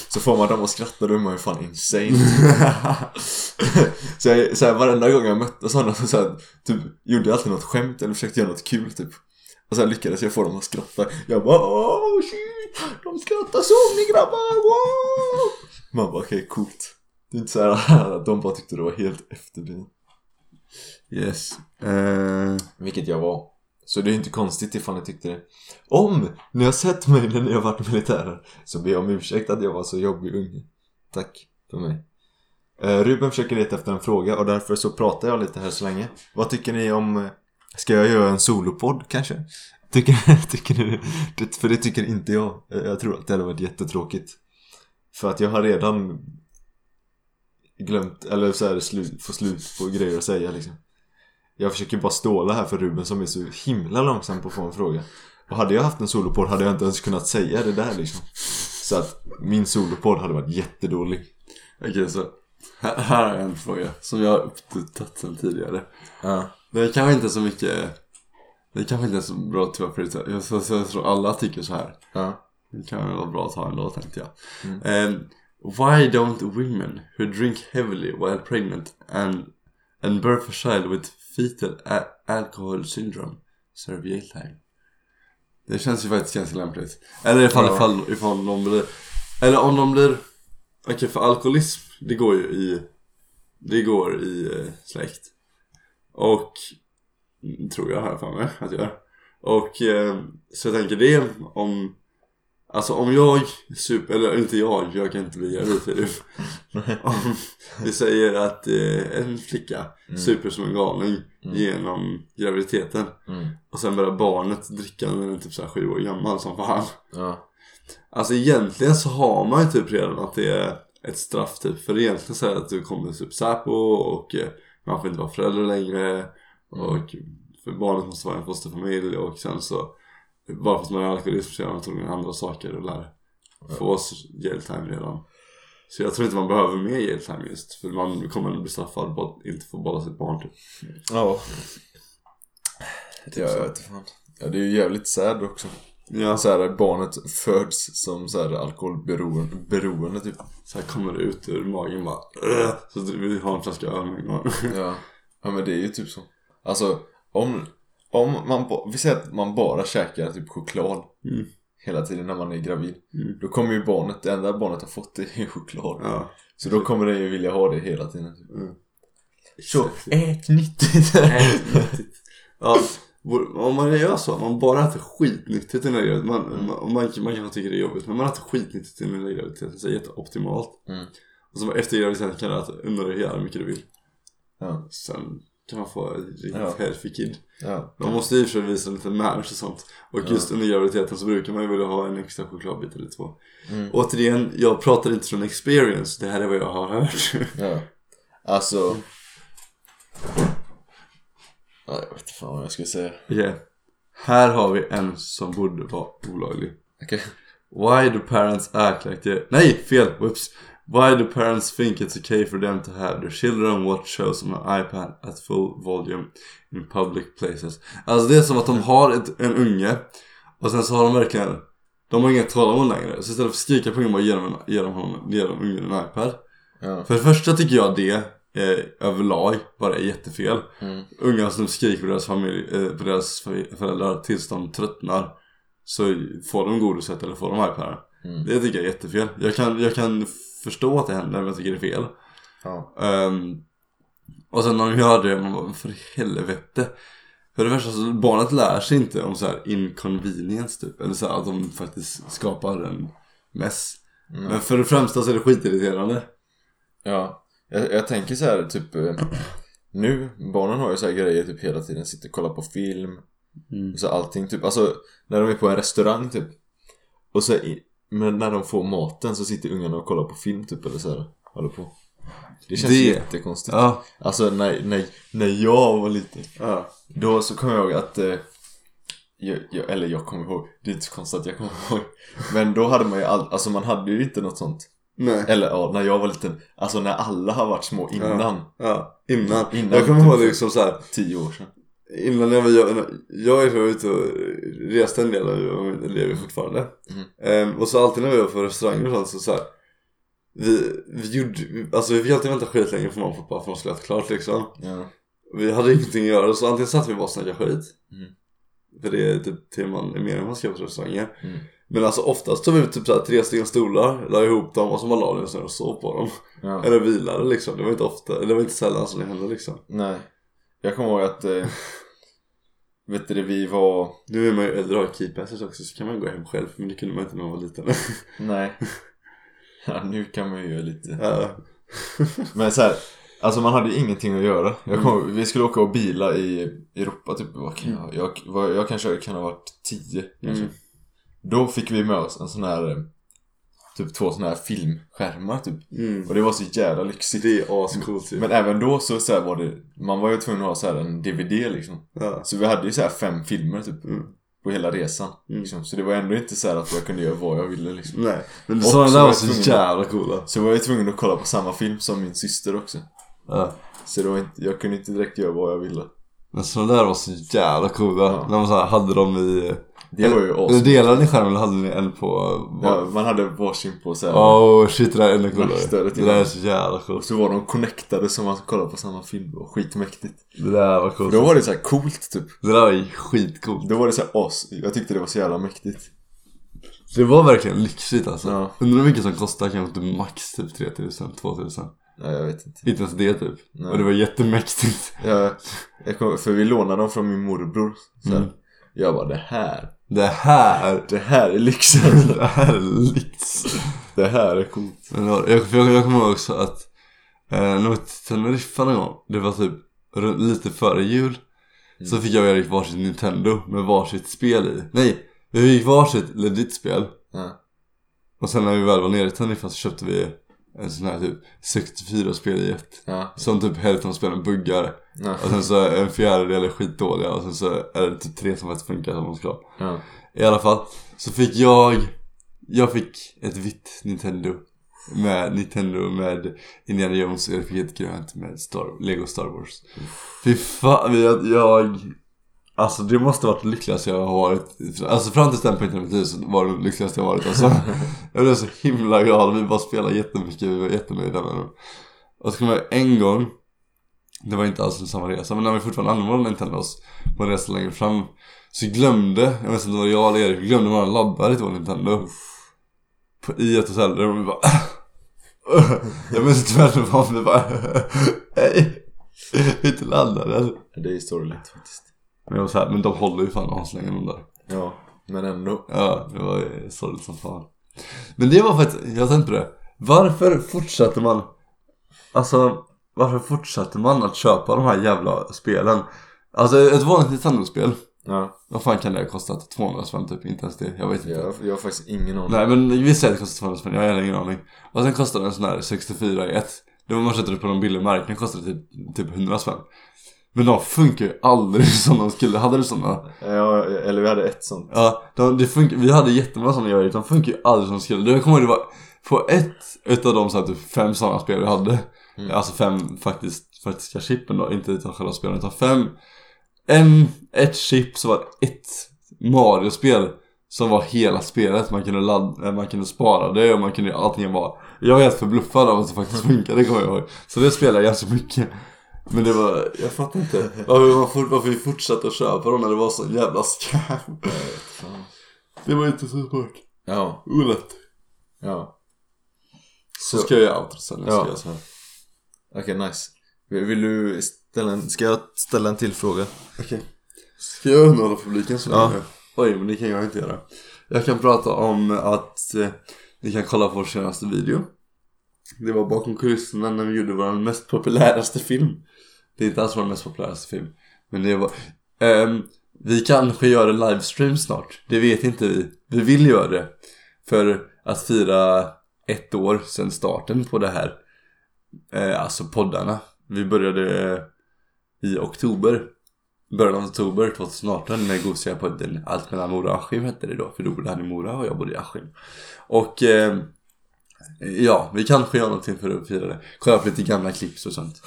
[SPEAKER 2] Så får man dem att skratta då är man ju fan insane. Så, jag, så här, varenda gång jag mötte sådana så, så här, typ gjorde jag alltid något skämt eller försökte göra något kul typ Och sen lyckades jag få dem att skratta Jag bara oh shit, de skrattar så ni grabbar, wow! Man bara okej, coolt Det är inte så här att de bara tyckte det var helt efterblivet
[SPEAKER 1] Yes. Eh,
[SPEAKER 2] Vilket jag var. Så det är inte konstigt ifall ni tyckte det. Om ni har sett mig när ni har varit militärer så ber jag om ursäkt att jag var så jobbig unge. Tack för mig. Eh, Ruben försöker leta efter en fråga och därför så pratar jag lite här så länge. Vad tycker ni om... Ska jag göra en solopodd kanske? Tycker, tycker du det? För det tycker inte jag. Jag tror att det hade varit jättetråkigt. För att jag har redan glömt, eller så här, slut, få slut på grejer att säga liksom. Jag försöker bara ståla här för Ruben som är så himla långsam på att få en fråga. Och hade jag haft en solopodd hade jag inte ens kunnat säga det där liksom. Så att min solopodd hade varit jättedålig.
[SPEAKER 1] Okej så. Här, här jag en fråga som jag har uppduttat sen tidigare.
[SPEAKER 2] Ja.
[SPEAKER 1] Det är kanske inte så mycket. Det kanske inte är så bra att vara prioriterat. Jag, så, jag tror alla tycker så här.
[SPEAKER 2] Ja.
[SPEAKER 1] Det kan vara bra att ha ändå tänkte jag.
[SPEAKER 2] Mm.
[SPEAKER 1] Um, why don't women who drink heavily while pregnant and, and birth a child with fetal alcohol syndrome serve jail time? Det känns ju faktiskt ganska lämpligt. Eller ifall,
[SPEAKER 2] Ja.
[SPEAKER 1] ifall, ifall de blir... Eller om de blir... Okej för alkoholism, det går ju i... Det går i eh, släkt. Och... mm, Tror jag här för mig att jag. Och eh, så jag tänker det om... Alltså om jag super, eller inte jag, jag kan inte bli gravid Filip. Om vi säger att eh, en flicka super som en galning genom graviditeten.
[SPEAKER 2] Mm.
[SPEAKER 1] Och sen börjar barnet dricka när den är typ så här sju år gammal som fan.
[SPEAKER 2] Ja.
[SPEAKER 1] Alltså egentligen så har man ju typ redan att det är ett straff typ. För egentligen så är det att du kommer typ Säpo och eh, man får inte vara förälder längre. Och för barnet måste vara en fosterfamilj och sen så bara för att man är alkoholist så gör man troligen andra saker och lär få oss jail time redan. Så jag tror inte man behöver mer jail time just. För man kommer bli straffad på att inte få bolla sitt barn typ.
[SPEAKER 2] Ja.
[SPEAKER 1] Typ
[SPEAKER 2] Ja, jag vet fan. Ja, det är ju jävligt sad också.
[SPEAKER 1] Ja,
[SPEAKER 2] Så här, barnet föds som så här alkoholberoende beroende, typ.
[SPEAKER 1] så här kommer det ut ur magen bara Så vi har en flaska öl med.
[SPEAKER 2] Ja. ja, men det är ju typ så. Alltså, om, om man, vi säger att man bara käkar typ choklad
[SPEAKER 1] Mm.
[SPEAKER 2] hela tiden när man är gravid.
[SPEAKER 1] Mm.
[SPEAKER 2] Då kommer ju barnet, det enda barnet har fått det är choklad.
[SPEAKER 1] Ja.
[SPEAKER 2] Så då kommer det ju vilja ha det hela tiden. Typ.
[SPEAKER 1] Mm.
[SPEAKER 2] Så, ät nyttigt!
[SPEAKER 1] Nyttigt. Ja, om man gör så, man bara äter skitnyttigt i här graviditeten, man, man, man, man kanske tycker det är jobbigt, men man äter skitnyttigt i här graviditeten, så är det jätteoptimalt.
[SPEAKER 2] Mm.
[SPEAKER 1] Och så efter graviditeten kan du äta dig hur mycket du vill.
[SPEAKER 2] Ja,
[SPEAKER 1] Sen kan man få ett riktigt
[SPEAKER 2] Ja.
[SPEAKER 1] healthy kid.
[SPEAKER 2] ja.
[SPEAKER 1] Man måste och för visa lite manners och sånt. Och just under graviditeten så brukar man ju vilja ha en extra chokladbit eller två.
[SPEAKER 2] Mm.
[SPEAKER 1] Återigen, jag pratar inte från experience, det här är vad jag har hört.
[SPEAKER 2] Ja. Alltså... Ja, jag vet fan vad jag ska säga.
[SPEAKER 1] Okej. Här har vi en som borde vara olaglig.
[SPEAKER 2] Okej.
[SPEAKER 1] Why do parents act like they... Nej, fel! Whoops. Why do parents think it's okay for them to have their children watch shows on an iPad at full volume in public places? Alltså det är som att de har ett, en unge och sen så har de verkligen... De har inget tålamod längre. Så istället för att skrika på ungen bara ge dem, en, ge dem, honom, ge dem ungen en iPad.
[SPEAKER 2] Ja.
[SPEAKER 1] För det första tycker jag det eh, överlag bara är jättefel.
[SPEAKER 2] Mm.
[SPEAKER 1] Ungar som skriker på deras, familj, eh, på deras föräldrar tills de tröttnar. Så får de godiset eller får de iPaden.
[SPEAKER 2] Mm.
[SPEAKER 1] Det tycker jag är jättefel. Jag kan, jag kan förstå att det händer men jag tycker det är fel.
[SPEAKER 2] Ja.
[SPEAKER 1] Ehm, och sen när de gör det, man bara för helvete. För det första så barnet lär sig inte om så här inconvenience typ. Eller så här att de faktiskt skapar en mess.
[SPEAKER 2] Mm.
[SPEAKER 1] Men för det främsta så är det skitirriterande.
[SPEAKER 2] Ja. Jag, jag tänker så här typ... eh, Nu, barnen har ju så här grejer typ hela tiden. Sitter och kollar på film.
[SPEAKER 1] Mm.
[SPEAKER 2] Så allting typ. Alltså, när de är på en restaurang typ. Och så... Men när de får maten så sitter ungarna och kollar på film typ eller så här. Håller på. Det känns
[SPEAKER 1] Det-
[SPEAKER 2] jättekonstigt.
[SPEAKER 1] Ja.
[SPEAKER 2] Alltså när, när, när jag var liten.
[SPEAKER 1] ja.
[SPEAKER 2] Då så kommer jag ihåg att eh, jag, jag, Eller jag kommer ihåg Det är inte så konstigt att jag kommer ihåg Men då hade man ju all, Alltså man hade ju inte något sånt
[SPEAKER 1] Nej.
[SPEAKER 2] Eller ja, när jag var liten Alltså när alla har varit små innan
[SPEAKER 1] Ja, innan.
[SPEAKER 2] Innan
[SPEAKER 1] jag kommer
[SPEAKER 2] typ
[SPEAKER 1] ihåg
[SPEAKER 2] för-
[SPEAKER 1] liksom så här.
[SPEAKER 2] Tio år sedan
[SPEAKER 1] Innan jag var, jag, jag är ute och reste en del och lever fortfarande.
[SPEAKER 2] Mm.
[SPEAKER 1] Ehm, och så alltid när vi var på restauranger och sånt så, så här, vi, vi gjorde, alltså vi fick alltid vänta skit länge på mamma och pappa för att de skulle äta klart liksom.
[SPEAKER 2] Ja,
[SPEAKER 1] Vi hade ingenting att göra så antingen satt vi bara och snackade skit.
[SPEAKER 2] Mm.
[SPEAKER 1] För det är typ det man är meningen man ska på restauranger.
[SPEAKER 2] Mm.
[SPEAKER 1] Men alltså oftast tog vi ut typ så här, tre stycken stolar, la ihop dem och så bara la ner och sov på dem.
[SPEAKER 2] ja.
[SPEAKER 1] Eller vilade liksom. Det var inte ofta, det var inte sällan som det hände liksom.
[SPEAKER 2] Nej Jag kommer ihåg att eh, Vet du vi var
[SPEAKER 1] Nu är man ju äldre och har keypasses också så kan man gå hem själv men det kunde man inte när man var liten.
[SPEAKER 2] Nej Ja, nu kan man ju göra lite
[SPEAKER 1] ja.
[SPEAKER 2] Men så här, Alltså man hade ju ingenting att göra. Jag kom, Vi skulle åka och bila i Europa typ. Vad kan jag, jag, vad, jag kanske kan ha varit 10 kanske.
[SPEAKER 1] Mm.
[SPEAKER 2] Då fick vi med oss en sån här eh, Typ två såna här filmskärmar typ.
[SPEAKER 1] Mm.
[SPEAKER 2] Och det var så jävla lyxigt.
[SPEAKER 1] Det är ascoolt ju.
[SPEAKER 2] Men även då så, så var det Man var ju tvungen att ha så en DVD liksom.
[SPEAKER 1] Ja.
[SPEAKER 2] Så vi hade ju så här fem filmer typ.
[SPEAKER 1] Mm.
[SPEAKER 2] På hela resan.
[SPEAKER 1] Mm.
[SPEAKER 2] Liksom. Så det var ändå inte så här att jag kunde göra vad jag ville liksom.
[SPEAKER 1] Nej. Men
[SPEAKER 2] Och
[SPEAKER 1] sådana
[SPEAKER 2] så
[SPEAKER 1] där
[SPEAKER 2] var
[SPEAKER 1] så
[SPEAKER 2] tvungen-
[SPEAKER 1] jävla coola.
[SPEAKER 2] Så var jag tvungen att kolla på samma film som min syster också.
[SPEAKER 1] Ja.
[SPEAKER 2] Så det var inte, jag kunde inte direkt göra vad jag ville.
[SPEAKER 1] Men sådana där var så jävla coola.
[SPEAKER 2] Ja.
[SPEAKER 1] När man så här, hade dem i...
[SPEAKER 2] Det var ju awesome.
[SPEAKER 1] delade ni skärmen eller hade ni en på...
[SPEAKER 2] Ja, man hade varsin på så här.
[SPEAKER 1] Åh oh, shit det där är ännu coolare. Det där är så jävla
[SPEAKER 2] Och
[SPEAKER 1] coolt.
[SPEAKER 2] så var de connectade så man kollade på samma film. Var skitmäktigt.
[SPEAKER 1] Det där var
[SPEAKER 2] Och
[SPEAKER 1] coolt.
[SPEAKER 2] då var det så här coolt typ.
[SPEAKER 1] Det där var ju skitcoolt.
[SPEAKER 2] Då var det så här as. Jag tyckte det var så jävla mäktigt.
[SPEAKER 1] Det var verkligen lyxigt alltså.
[SPEAKER 2] Ja.
[SPEAKER 1] Undrar hur mycket som kostar kanske typ max typ 3000, 2000.
[SPEAKER 2] Nej jag vet inte.
[SPEAKER 1] Inte ens det typ.
[SPEAKER 2] Nej.
[SPEAKER 1] Och det var jättemäktigt.
[SPEAKER 2] Jag kom, för vi lånade dem från min morbror. Så.
[SPEAKER 1] Mm.
[SPEAKER 2] Jag bara det här.
[SPEAKER 1] Det här,
[SPEAKER 2] Det här är lyxen.
[SPEAKER 1] det här är lyx.
[SPEAKER 2] det här är coolt.
[SPEAKER 1] Men jag, jag, jag kommer ihåg också att eh, när vi Teneriffa någon gång, det var typ lite före jul Så fick jag och Erik varsitt Nintendo med varsitt spel i Nej, vi fick varsitt legit spel
[SPEAKER 2] Ja.
[SPEAKER 1] Och sen när vi väl var nere i Teneriffa så köpte vi en sån här typ 64 spel i ett
[SPEAKER 2] Ja.
[SPEAKER 1] Som typ hälften av spelen buggar
[SPEAKER 2] Ja.
[SPEAKER 1] Och sen så en fjärdedel är skitdåliga och sen så är det typ tre som faktiskt funkar som de ska
[SPEAKER 2] Ja.
[SPEAKER 1] I alla fall, så fick jag Jag fick ett vitt Nintendo Med Nintendo med Indiana Jones och jag fick ett grönt med Star, Lego Star Wars Fy fan, jag, jag Alltså det måste varit det lyckligaste jag har varit. Alltså fram till den punkten i mitt liv så var det det lyckligaste jag har varit alltså. Jag blev så himla glad, vi bara spelade jättemycket, vi var jättenöjda med dem. Och så kommer jag en gång Det var inte alls en samma resa, men när vi fortfarande använde Nintendos På en resa längre fram Så glömde, jag vet inte om det var jag eller Erik, vi glömde våra laddare till vår Nintendo. På, I ett hotellrum och vi bara Jag minns inte vem det var men vi bara Hej! Inte laddare.
[SPEAKER 2] Det är sorgligt faktiskt.
[SPEAKER 1] Men jag var så här, men de håller ju fan aslänge de där
[SPEAKER 2] Ja. Men ändå.
[SPEAKER 1] Ja, det var sorgligt som fan Men det var faktiskt, jag tänkte på det Varför fortsätter man Alltså Varför fortsätter man att köpa de här jävla spelen? Alltså ett vanligt Nintendo-spel
[SPEAKER 2] Ja.
[SPEAKER 1] Vad fan kan det ha kostat? 200 spänn typ? Inte ens det, jag vet inte
[SPEAKER 2] Jag, jag har faktiskt ingen aning.
[SPEAKER 1] Nej men vi säger att det kostar 200 spänn, jag har ingen aning Och sen kostade en sån här 64 i ett Det var man köpte det på någon billig marknad kostade typ, typ 100 spänn Men de funkar ju aldrig som de skulle, hade du såna?
[SPEAKER 2] Ja, eller vi hade ett sånt.
[SPEAKER 1] Ja, de, det funkar, vi hade jättemånga såna jag de funkar ju aldrig som de skulle. Jag kommer ihåg det var på ett utav de så här, typ fem sådana spel vi hade.
[SPEAKER 2] Mm.
[SPEAKER 1] Alltså fem faktiskt, faktiska chippen då, inte utav själva spelen utan fem. En, ett chip så var det ett Mario-spel Som var hela spelet, man kunde ladda, man kunde spara det och man kunde allting bara Jag var helt förbluffad av att det faktiskt funkade kommer jag ihåg. Så det spelade jag ganska mycket Men det var, jag fattar inte varför, man fort, varför vi fortsatte att köpa dem när det var så jävla
[SPEAKER 2] Fan.
[SPEAKER 1] Det var inte så smart
[SPEAKER 2] Ja.
[SPEAKER 1] Olätt
[SPEAKER 2] Ja.
[SPEAKER 1] Så ska jag göra outro sen, jag ska
[SPEAKER 2] Ja.
[SPEAKER 1] göra så här
[SPEAKER 2] Okej, nice. Vill, vill du ställa en... Ska jag ställa en till fråga?
[SPEAKER 1] Okej. Ska jag underhålla publiken så
[SPEAKER 2] Ja.
[SPEAKER 1] länge? Oj, men det kan jag inte göra. Jag kan prata om att eh, ni kan kolla på vår senaste video. Det var bakom kulisserna när vi gjorde vår mest populäraste film. Det är inte alls vår mest populäraste film. Men det var... Um, vi kanske gör en livestream snart. Det vet inte vi. Vi vill göra det. För att fira ett år sedan starten på det här. Eh, alltså poddarna. Vi började eh, i oktober början av oktober 2018 med gosiga podden Allt mellan Mora och Askim hette det då för då bodde han i Mora och jag bodde i Askim och eh, ja, vi kanske gör någonting för att fira det kolla på lite gamla clips och sånt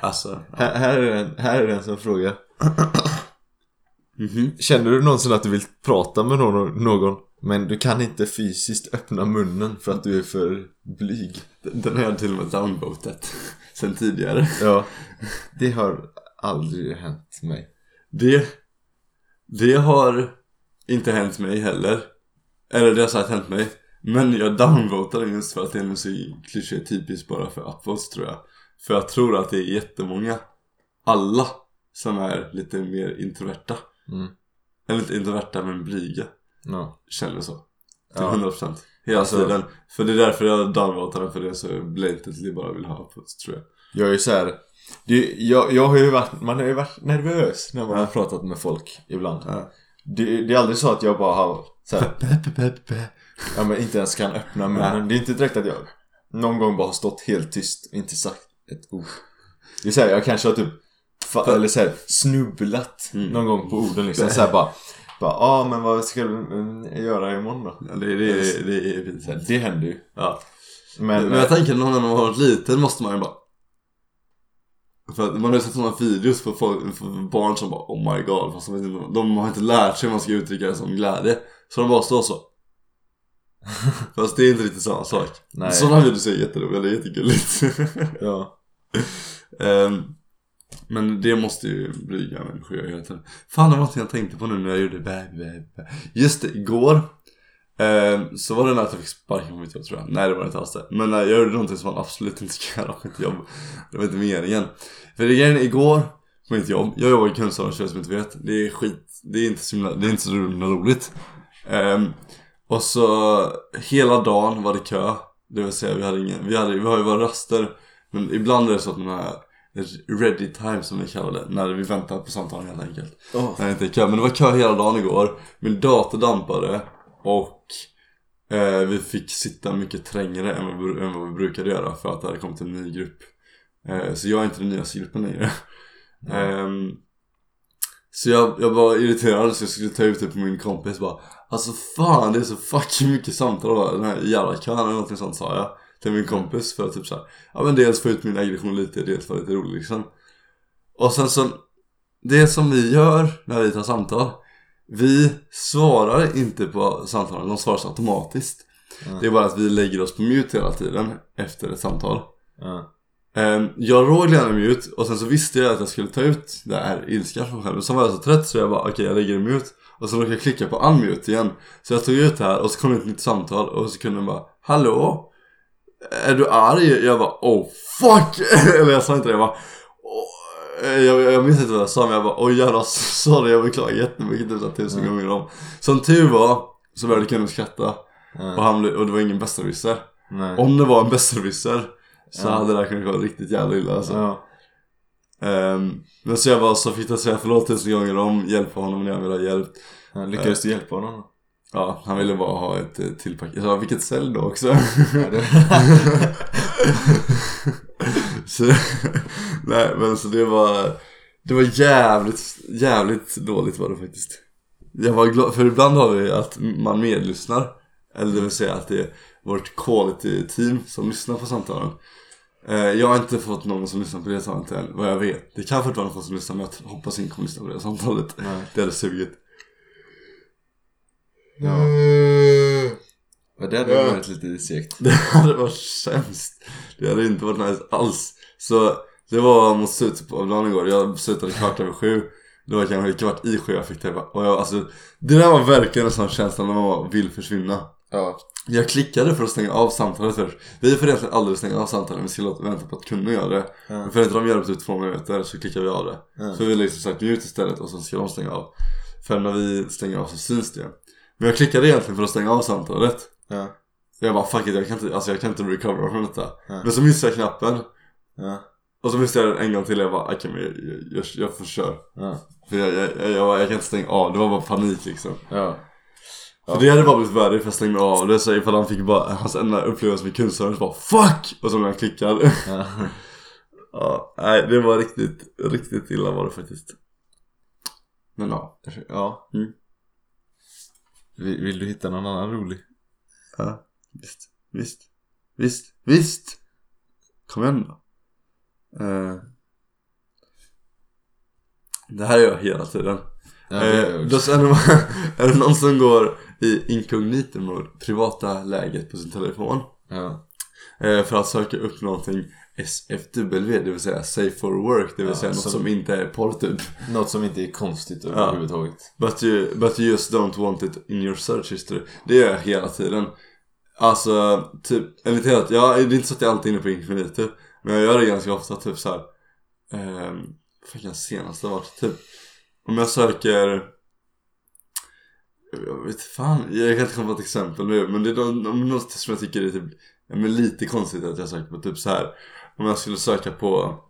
[SPEAKER 1] alltså
[SPEAKER 2] Här, här, är en, här är en som frågar.
[SPEAKER 1] mhm.
[SPEAKER 2] Känner du någonsin att du vill prata med någon, någon men du kan inte fysiskt öppna munnen för att du är för blyg?
[SPEAKER 1] Den- den har jag till och med downvotat sen tidigare
[SPEAKER 2] Ja. Det har aldrig hänt mig.
[SPEAKER 1] det det har inte hänt mig heller eller det har sagt hänt mig men jag downvotar den just för att det är så kliché typiskt bara för upvotes tror jag För jag tror att det är jättemånga Alla som är lite mer introverta
[SPEAKER 2] Mm.
[SPEAKER 1] Eller inte introverta men blyga
[SPEAKER 2] Ja.
[SPEAKER 1] Känner så Till
[SPEAKER 2] Ja.
[SPEAKER 1] 100% Hela
[SPEAKER 2] Alltså-
[SPEAKER 1] tiden För det är därför jag downvotar den för det är så blatantly bara vill ha upvotes tror jag
[SPEAKER 2] Jag är ju såhär det, jag, jag har ju varit, man har ju varit nervös när man har pratat med folk ibland.
[SPEAKER 1] Ja.
[SPEAKER 2] Det, det är aldrig så att jag bara har såhär, ja men inte ens kan öppna munnen. Det är inte direkt att jag någon gång bara har stått helt tyst och inte sagt ett ord. Det är såhär, jag kanske har typ eller såhär snubblat
[SPEAKER 1] Mm.
[SPEAKER 2] någon gång på orden liksom. Såhär bara, bara ja ah, men vad ska du mm, göra imorgon då?
[SPEAKER 1] Ja, det, det, det, det är pinsamt.
[SPEAKER 2] Det händer ju.
[SPEAKER 1] Ja.
[SPEAKER 2] Men,
[SPEAKER 1] Men jag tänker när man har varit liten måste man ju bara för man har ju sett sådana videos på, folk, för barn som bara oh my god fast de, de har inte lärt sig hur man ska uttrycka det som glädje Så de bara står så Fast det är inte riktigt samma sak.
[SPEAKER 2] Nej.
[SPEAKER 1] Sådana videos är jätteroliga, det är jättegulligt.
[SPEAKER 2] Ja.
[SPEAKER 1] Ehm, Men det måste ju blyga människor göra hela tiden. Fan det var något jag tänkte på nu när jag gjorde bä, bä. Just det, igår ehm, Så var det när jag fick sparken på mitt jobb tror jag. Nej det var det inte alls det. Men eh, jag gjorde någonting som man absolut inte ska göra på mitt jobb. Det var inte meningen. För det grejen igår på mitt jobb Jag jobbar i er som inte vet. Det är skit Det är inte så, himla, det är inte så roligt. Ehm, Och så hela dagen var det kö. Det vill säga vi hade ingen Vi, hade, vi har ju våra raster Men ibland är det så att man har ready time som vi kallar det När vi väntar på samtalen helt enkelt.
[SPEAKER 2] Oh.
[SPEAKER 1] Nej inte kö, men det var kö hela dagen igår. Min dator dampade och eh, vi fick sitta mycket trängre än vad, vi- än vad vi brukade göra för att det hade kommit en ny grupp. Eh, Så jag är inte den nyaste gruppen längre. Ehm, Så jag, jag var irriterad så jag skulle ta ut det på min kompis bara Alltså fan det är så fucking mycket samtal bara, den här jävla kön eller någonting sånt sa jag Till min kompis för att typ såhär Ja men dels få ut min aggression lite, dels vara lite rolig liksom Och sen så Det som vi gör när vi tar samtal Vi svarar inte på samtalen, de svarar så automatiskt
[SPEAKER 2] Ja.
[SPEAKER 1] Det är bara att vi lägger oss på mute hela tiden efter ett samtal
[SPEAKER 2] Ja.
[SPEAKER 1] Ehm, Jag låg gärna mute och sen så visste jag att jag skulle ta ut det här ilskan från mig själv Men sen var jag så trött så jag bara okej jag lägger i mute Och så råkade jag klicka på unmute igen Så jag tog ut det här och så kom det ett nytt samtal och så kunde den bara Hallå? Är du arg? Jag bara oh fuck! Eller jag sa inte det, jag bara "Åh." jag, jag minns inte vad jag sa men jag bara oj jävlar sorry jag beklagar jättemycket typ tusen
[SPEAKER 2] Mm.
[SPEAKER 1] gånger om Som tur var så började kunden skratta och,
[SPEAKER 2] Ja.
[SPEAKER 1] han, och det var ingen besserwisser. Om det var en besserwisser så
[SPEAKER 2] Ja.
[SPEAKER 1] hade det här kunnat gå riktigt jävla illa alltså.
[SPEAKER 2] Ja.
[SPEAKER 1] Ehm, men så jag bara så fick jag säga förlåt tusen gånger om, hjälpa honom när jag ville ha hjälp
[SPEAKER 2] Ja, Lyckades du hjälpa honom?
[SPEAKER 1] Ja, han ville bara ha ett eh, till paket. Sa vilket cell då också? Så, nej men så det var Det var jävligt, jävligt dåligt var det faktiskt Jag var glad, för ibland har vi att man medlyssnar Eller det vill säga att det vårt quality team som lyssnar på samtalen. Eh, Jag har inte fått någon som lyssnar på det samtalet än, vad jag vet. Det kan fortfarande få som lyssnar men jag hoppas ingen kommer lyssna på det samtalet.
[SPEAKER 2] Nej.
[SPEAKER 1] Det hade sugit.
[SPEAKER 2] Ja. Men det hade
[SPEAKER 1] Ja.
[SPEAKER 2] varit lite segt.
[SPEAKER 1] Det hade varit sämst. Det hade inte varit nice alls. Så det var mot slutet av dagen igår. Jag slutade kvart över sju. Det var kanske kvart i sju jag fick det och jag, alltså, Det där var verkligen en sån känsla när man vill försvinna
[SPEAKER 2] Ja.
[SPEAKER 1] Jag klickade för att stänga av samtalet först Vi får egentligen aldrig stänga av samtalet Vi ska låta vänta på att kunden gör det
[SPEAKER 2] Ja.
[SPEAKER 1] Men för att de gör det på typ två minuter så klickar vi av det
[SPEAKER 2] Ja.
[SPEAKER 1] Så vi har liksom sagt mute istället och sen ska de stänga av För när vi stänger av så syns det Men jag klickade egentligen för att stänga av samtalet
[SPEAKER 2] Ja.
[SPEAKER 1] jag bara fuck it, jag kan inte, alltså jag kan inte recovera från detta
[SPEAKER 2] Ja.
[SPEAKER 1] Men så missade jag knappen
[SPEAKER 2] Ja.
[SPEAKER 1] Och så missade jag den en gång till, jag bara okej men jag, jag, jag, jag förstör
[SPEAKER 2] Ja.
[SPEAKER 1] För jag, jag, jag, jag, jag kan inte stänga av, det var bara panik liksom
[SPEAKER 2] Ja.
[SPEAKER 1] För det hade bara blivit värre för jag stängde av det så ifall han fick bara, hans enda upplevelse med kundservice bara FUCK! Och så blev han klickad.
[SPEAKER 2] Ja.
[SPEAKER 1] Ja, nej det var riktigt, riktigt illa var det faktiskt. Men ja,
[SPEAKER 2] Ja.
[SPEAKER 1] Mm.
[SPEAKER 2] Vill, vill du hitta någon annan rolig?
[SPEAKER 1] ja visst, visst, visst, visst! Kom igen då. Eh, Det här gör jag hela tiden.
[SPEAKER 2] Ja, det är
[SPEAKER 1] eh, då, är, det, är det någon som går i incognito mode, privata läget på sin telefon
[SPEAKER 2] Ja.
[SPEAKER 1] eh, För att söka upp någonting SFW, det vill säga safe for work, det vill
[SPEAKER 2] Ja,
[SPEAKER 1] säga något
[SPEAKER 2] som-
[SPEAKER 1] som inte är porr typ
[SPEAKER 2] Något som inte är konstigt överhuvudtaget.
[SPEAKER 1] But you, but you just don't want it in your search history Det gör jag hela tiden Alltså, typ, eller att, ja, det är inte så att jag alltid är inne på incognito Men jag gör det ganska ofta, typ såhär ehm, Vad kan senast ha varit? Typ, om jag söker Jag vet fan, jag kan inte komma på ett exempel nu Men det är nå- nå- något som jag tycker är typ men lite konstigt att jag söker på typ så här. Om jag skulle söka på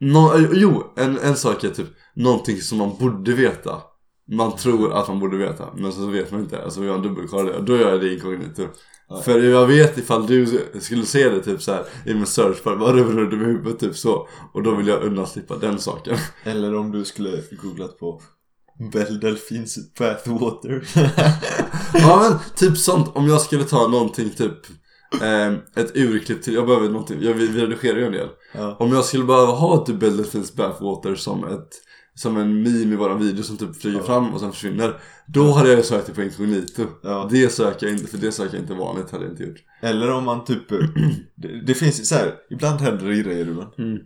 [SPEAKER 1] Nå, eh, jo, en, en sak är typ någonting som man borde veta. Man tror att man borde veta, men så vet man inte, alltså jag dubbelkollar det, då gör jag det inkognito. För jag vet ifall du skulle se det typ så här i min search bar, bara rör du med huvudet typ så. Och då vill jag undanslippa den saken.
[SPEAKER 2] Eller om du skulle googlat på Bell Delfins Bathwater.
[SPEAKER 1] Ja men typ sånt, om jag skulle ta någonting typ eh, Ett urklipp till, jag behöver någonting, jag, vi, vi redigerar ju en del.
[SPEAKER 2] Ja,
[SPEAKER 1] Om jag skulle behöva ha typ Bell Delfins Bathwater som ett Som en meme i våran video som typ flyger
[SPEAKER 2] Ja.
[SPEAKER 1] fram och sen försvinner Då hade jag sökt det på inkognito
[SPEAKER 2] ja.
[SPEAKER 1] Det söker jag inte, för det söker jag inte vanligt, hade jag inte gjort.
[SPEAKER 2] Eller om man typ det, det finns så här, ibland händer det grejer ibland
[SPEAKER 1] Mm.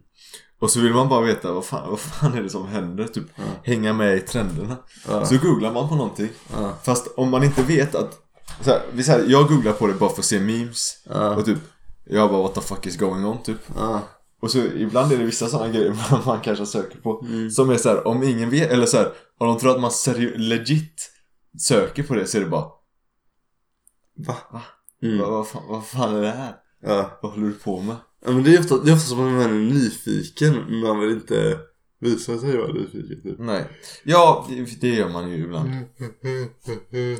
[SPEAKER 2] Och så vill man bara veta vad fan, vad fan är det som händer typ
[SPEAKER 1] Ja.
[SPEAKER 2] Hänga med i trenderna
[SPEAKER 1] Ja,
[SPEAKER 2] Så googlar man på någonting
[SPEAKER 1] ja,
[SPEAKER 2] Fast om man inte vet att så här, vi säger, Jag googlar på det bara för att se memes
[SPEAKER 1] ja,
[SPEAKER 2] Och typ Jag bara what the fuck is going on typ Och så ibland är det vissa sådana grejer man, man kanske söker på
[SPEAKER 1] Mm.
[SPEAKER 2] Som är så här, om ingen vet, eller så här, om de tror att man seri- legit söker på det så är det bara
[SPEAKER 1] Va?
[SPEAKER 2] Va?
[SPEAKER 1] Mm.
[SPEAKER 2] vad, vad, fan, vad fan är det här? Vad håller du på med?
[SPEAKER 1] Ja men det är ofta, det är ofta som att man är nyfiken men man vill inte visa sig vara nyfiken typ.
[SPEAKER 2] Nej. Ja, det, gör man ju ibland.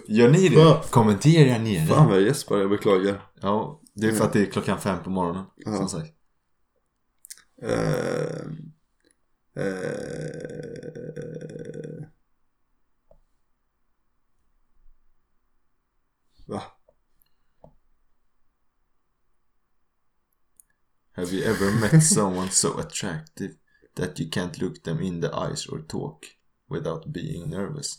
[SPEAKER 2] Gör ni det? Kommentera ner
[SPEAKER 1] Fan vad jag gäspar, jag beklagar.
[SPEAKER 2] Ja, det är för att det är klockan fem på morgonen
[SPEAKER 1] Ja.
[SPEAKER 2] Som sagt.
[SPEAKER 1] Eh, eh, Va?
[SPEAKER 2] Have you ever met someone so attractive that you can't look them in the eyes or talk without being nervous?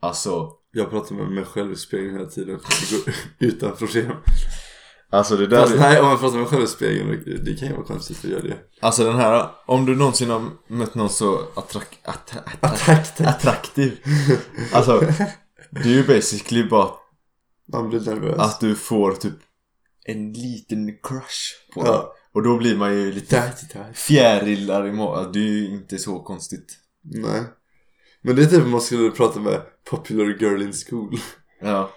[SPEAKER 2] Alltså,
[SPEAKER 1] Jag pratar med mig själv i spegeln hela tiden Det går utan problem
[SPEAKER 2] alltså det där
[SPEAKER 1] Fast nej, om jag pratar med mig själv i spegeln, det- det kan ju vara konstigt att göra det.
[SPEAKER 2] Alltså den här, om du någonsin har mött någon så attrak, att, att,
[SPEAKER 1] Attraktiv
[SPEAKER 2] attraktiv. Alltså, det är ju basically bara
[SPEAKER 1] Man blir nervös.
[SPEAKER 2] att du får typ en liten crush på
[SPEAKER 1] Ja.
[SPEAKER 2] Och då blir man ju lite fjärilar i magen. Det är ju inte så konstigt.
[SPEAKER 1] Nej Men det är typ om man skulle prata med popular girl in school
[SPEAKER 2] Ja.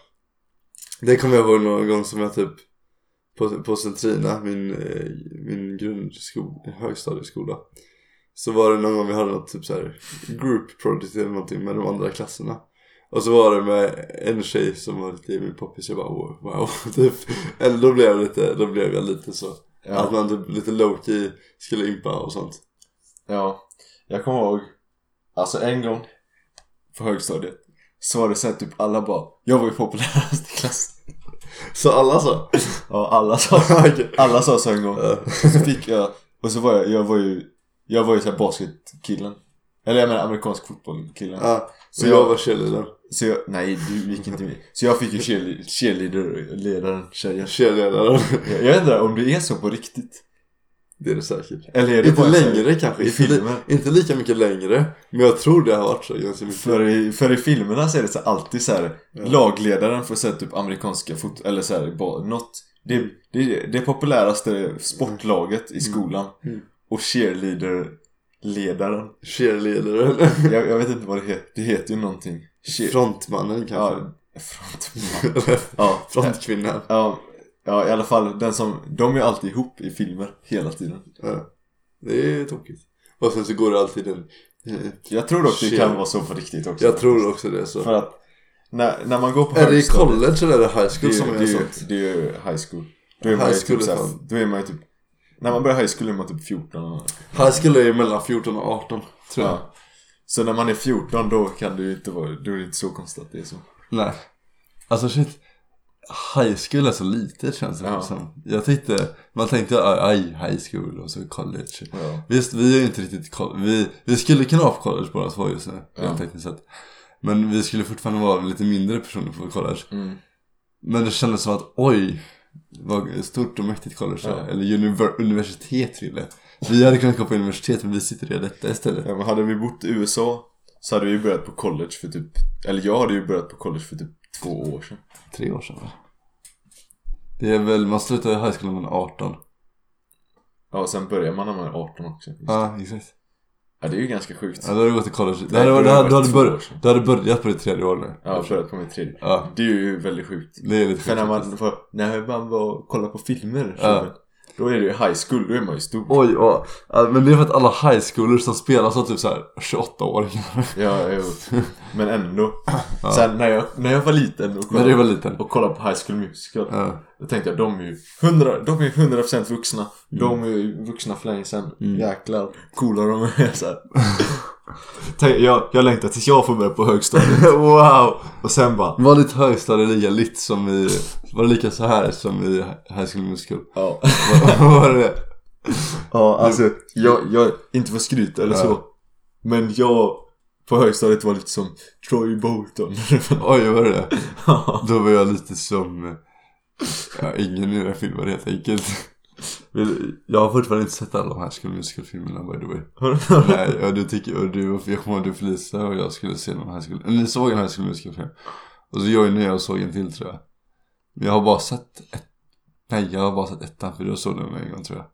[SPEAKER 1] Det kommer jag ihåg någon gång som jag typ På, på Centrina, min, eh, min grundskola, högstadieskola Så var det någon gång vi hade något typ så här group project eller någonting med de andra klasserna Och så var det med en tjej som var lite min poppis, jag bara wow, wow typ Eller då blev jag lite, då blev jag lite så Att
[SPEAKER 2] Ja.
[SPEAKER 1] man typ lite low-key skulle impa och sånt
[SPEAKER 2] ja. Jag kommer ihåg, alltså en gång på högstadiet. Så var det så här typ alla bara, jag var ju populärast i klassen.
[SPEAKER 1] Så alla sa?
[SPEAKER 2] Ja, alla sa, alla sa så en gång. Så fick jag, och så var jag, jag var ju, jag var ju såhär basketkillen. Eller jag menar amerikansk fotbollkillen.
[SPEAKER 1] Ja,
[SPEAKER 2] Så
[SPEAKER 1] så jag
[SPEAKER 2] jag-
[SPEAKER 1] var cheerleadern
[SPEAKER 2] Så jag, nej du gick inte med. Så jag fick ju cheerle- cheerleader-ledaren tjejen.
[SPEAKER 1] Cheerleadaren
[SPEAKER 2] Jag, jag undrar om det är så på riktigt?
[SPEAKER 1] Det är det säkert
[SPEAKER 2] Eller är det
[SPEAKER 1] Inte
[SPEAKER 2] så här
[SPEAKER 1] längre kanske,
[SPEAKER 2] i filmer?
[SPEAKER 1] inte lika mycket längre Men jag tror det har varit så ganska mycket
[SPEAKER 2] För i, för i filmerna så är det så alltid så här
[SPEAKER 1] Ja.
[SPEAKER 2] Lagledaren får säga typ amerikanska fot... Eller så här, något det, det, det populäraste sportlaget i skolan
[SPEAKER 1] Mm.
[SPEAKER 2] Och cheerleader-ledaren
[SPEAKER 1] Cheerleadaren
[SPEAKER 2] jag, jag vet inte vad det heter, det heter ju någonting. Cheer...
[SPEAKER 1] Frontmannen kanske?
[SPEAKER 2] Ja, frontman Ja,
[SPEAKER 1] Frontkvinnan.
[SPEAKER 2] Ja, ja, i alla fall den som, de är alltid ihop i filmer hela tiden.
[SPEAKER 1] Ja. Det är tokigt. Och sen så går det alltid en eh,
[SPEAKER 2] Jag tror dock det kan vara så på riktigt också
[SPEAKER 1] Jag tror också det så.
[SPEAKER 2] För att när, när man går på
[SPEAKER 1] Är det i college eller är det high
[SPEAKER 2] Det
[SPEAKER 1] school
[SPEAKER 2] är,
[SPEAKER 1] som
[SPEAKER 2] ju-
[SPEAKER 1] är
[SPEAKER 2] det, är
[SPEAKER 1] sånt?
[SPEAKER 2] ju, det är ju high school. Då är man
[SPEAKER 1] High
[SPEAKER 2] ju
[SPEAKER 1] school
[SPEAKER 2] typ
[SPEAKER 1] är
[SPEAKER 2] såhär, Då är man ju typ När man börjar high school är man typ 14
[SPEAKER 1] High school är mellan 14 och 18 Tror jag.
[SPEAKER 2] Ja. Så när man är 14 då kan det ju inte vara Då är det inte så konstigt att det är så.
[SPEAKER 1] Nej. Alltså shit. High school är så litet känns det
[SPEAKER 2] Ja.
[SPEAKER 1] som. Jag tyckte Man tänkte aj high school och så college.
[SPEAKER 2] Ja,
[SPEAKER 1] Visst, vi är ju inte riktigt vi, vi skulle kunna vara på college båda två just nu,
[SPEAKER 2] Ja.
[SPEAKER 1] rent tekniskt sett. Men vi skulle fortfarande vara lite mindre personer på college.
[SPEAKER 2] Mm.
[SPEAKER 1] Men det kändes som att oj Vad stort och mäktigt college
[SPEAKER 2] Ja.
[SPEAKER 1] Eller univer- universitet till det Vi hade kunnat gå på universitet men vi sitter i detta istället.
[SPEAKER 2] Ja men hade vi bott i USA Så hade vi börjat på college för typ Eller jag hade ju börjat på college för typ två år sedan.
[SPEAKER 1] Tre år sedan va? Det är väl, man slutar i high school när man är 18
[SPEAKER 2] Ja och sen börjar man när man är 18 också.
[SPEAKER 1] Ja, exakt
[SPEAKER 2] Ja det är ju ganska sjukt.
[SPEAKER 1] Ja, då har du gått i college.
[SPEAKER 2] Nej,
[SPEAKER 1] hade,
[SPEAKER 2] det
[SPEAKER 1] hade, du hade,
[SPEAKER 2] sedan.
[SPEAKER 1] du hade börjat på ditt tredje år nu.
[SPEAKER 2] Ja, börjat på min tredje.
[SPEAKER 1] Ja,
[SPEAKER 2] Det är ju väldigt sjukt.
[SPEAKER 1] Det är lite
[SPEAKER 2] För när man får, när man och kollar på filmer
[SPEAKER 1] Ja.
[SPEAKER 2] Då är det ju high school, då är man ju stor.
[SPEAKER 1] Oj, ja. Ja, Men det är för att alla high schoolers som spelar så typ såhär 28-åringar.
[SPEAKER 2] Ja, jo. Men ändå. Sen när jag, när jag var liten och
[SPEAKER 1] När
[SPEAKER 2] kollade,
[SPEAKER 1] du var liten.
[SPEAKER 2] och kollade på High School Musical.
[SPEAKER 1] Ja.
[SPEAKER 2] Då tänkte jag, de är ju 100, de är ju 100% vuxna. De är ju vuxna för länge sedan. Jäklar, coola de är så. Tänk, jag, jag längtar tills jag får börja på högstadiet.
[SPEAKER 1] Wow!
[SPEAKER 2] Och sen bara,
[SPEAKER 1] Var ditt högstadie lika litt som i... Var det lika så här som i High School Musical?
[SPEAKER 2] ja.
[SPEAKER 1] Vad var det?
[SPEAKER 2] Ja, alltså, jag, jag, inte för skryt eller så. Men jag på högstadiet var lite som Troy Bolton.
[SPEAKER 1] Oj, var det?
[SPEAKER 2] Ja.
[SPEAKER 1] Då var jag lite som... Ja, ingen i den här filmen helt enkelt. Jag har fortfarande inte sett alla de här School Musical-filmerna by the way. Nej, och du tycker, och du, jag kommer ihåg du Felicia och jag skulle se den här School... Eller ni såg den här School Musical-film. Och så jag och såg en till tror jag. Men jag har bara sett ett... Nej, jag har bara sett ettan för du såg den en gång tror jag.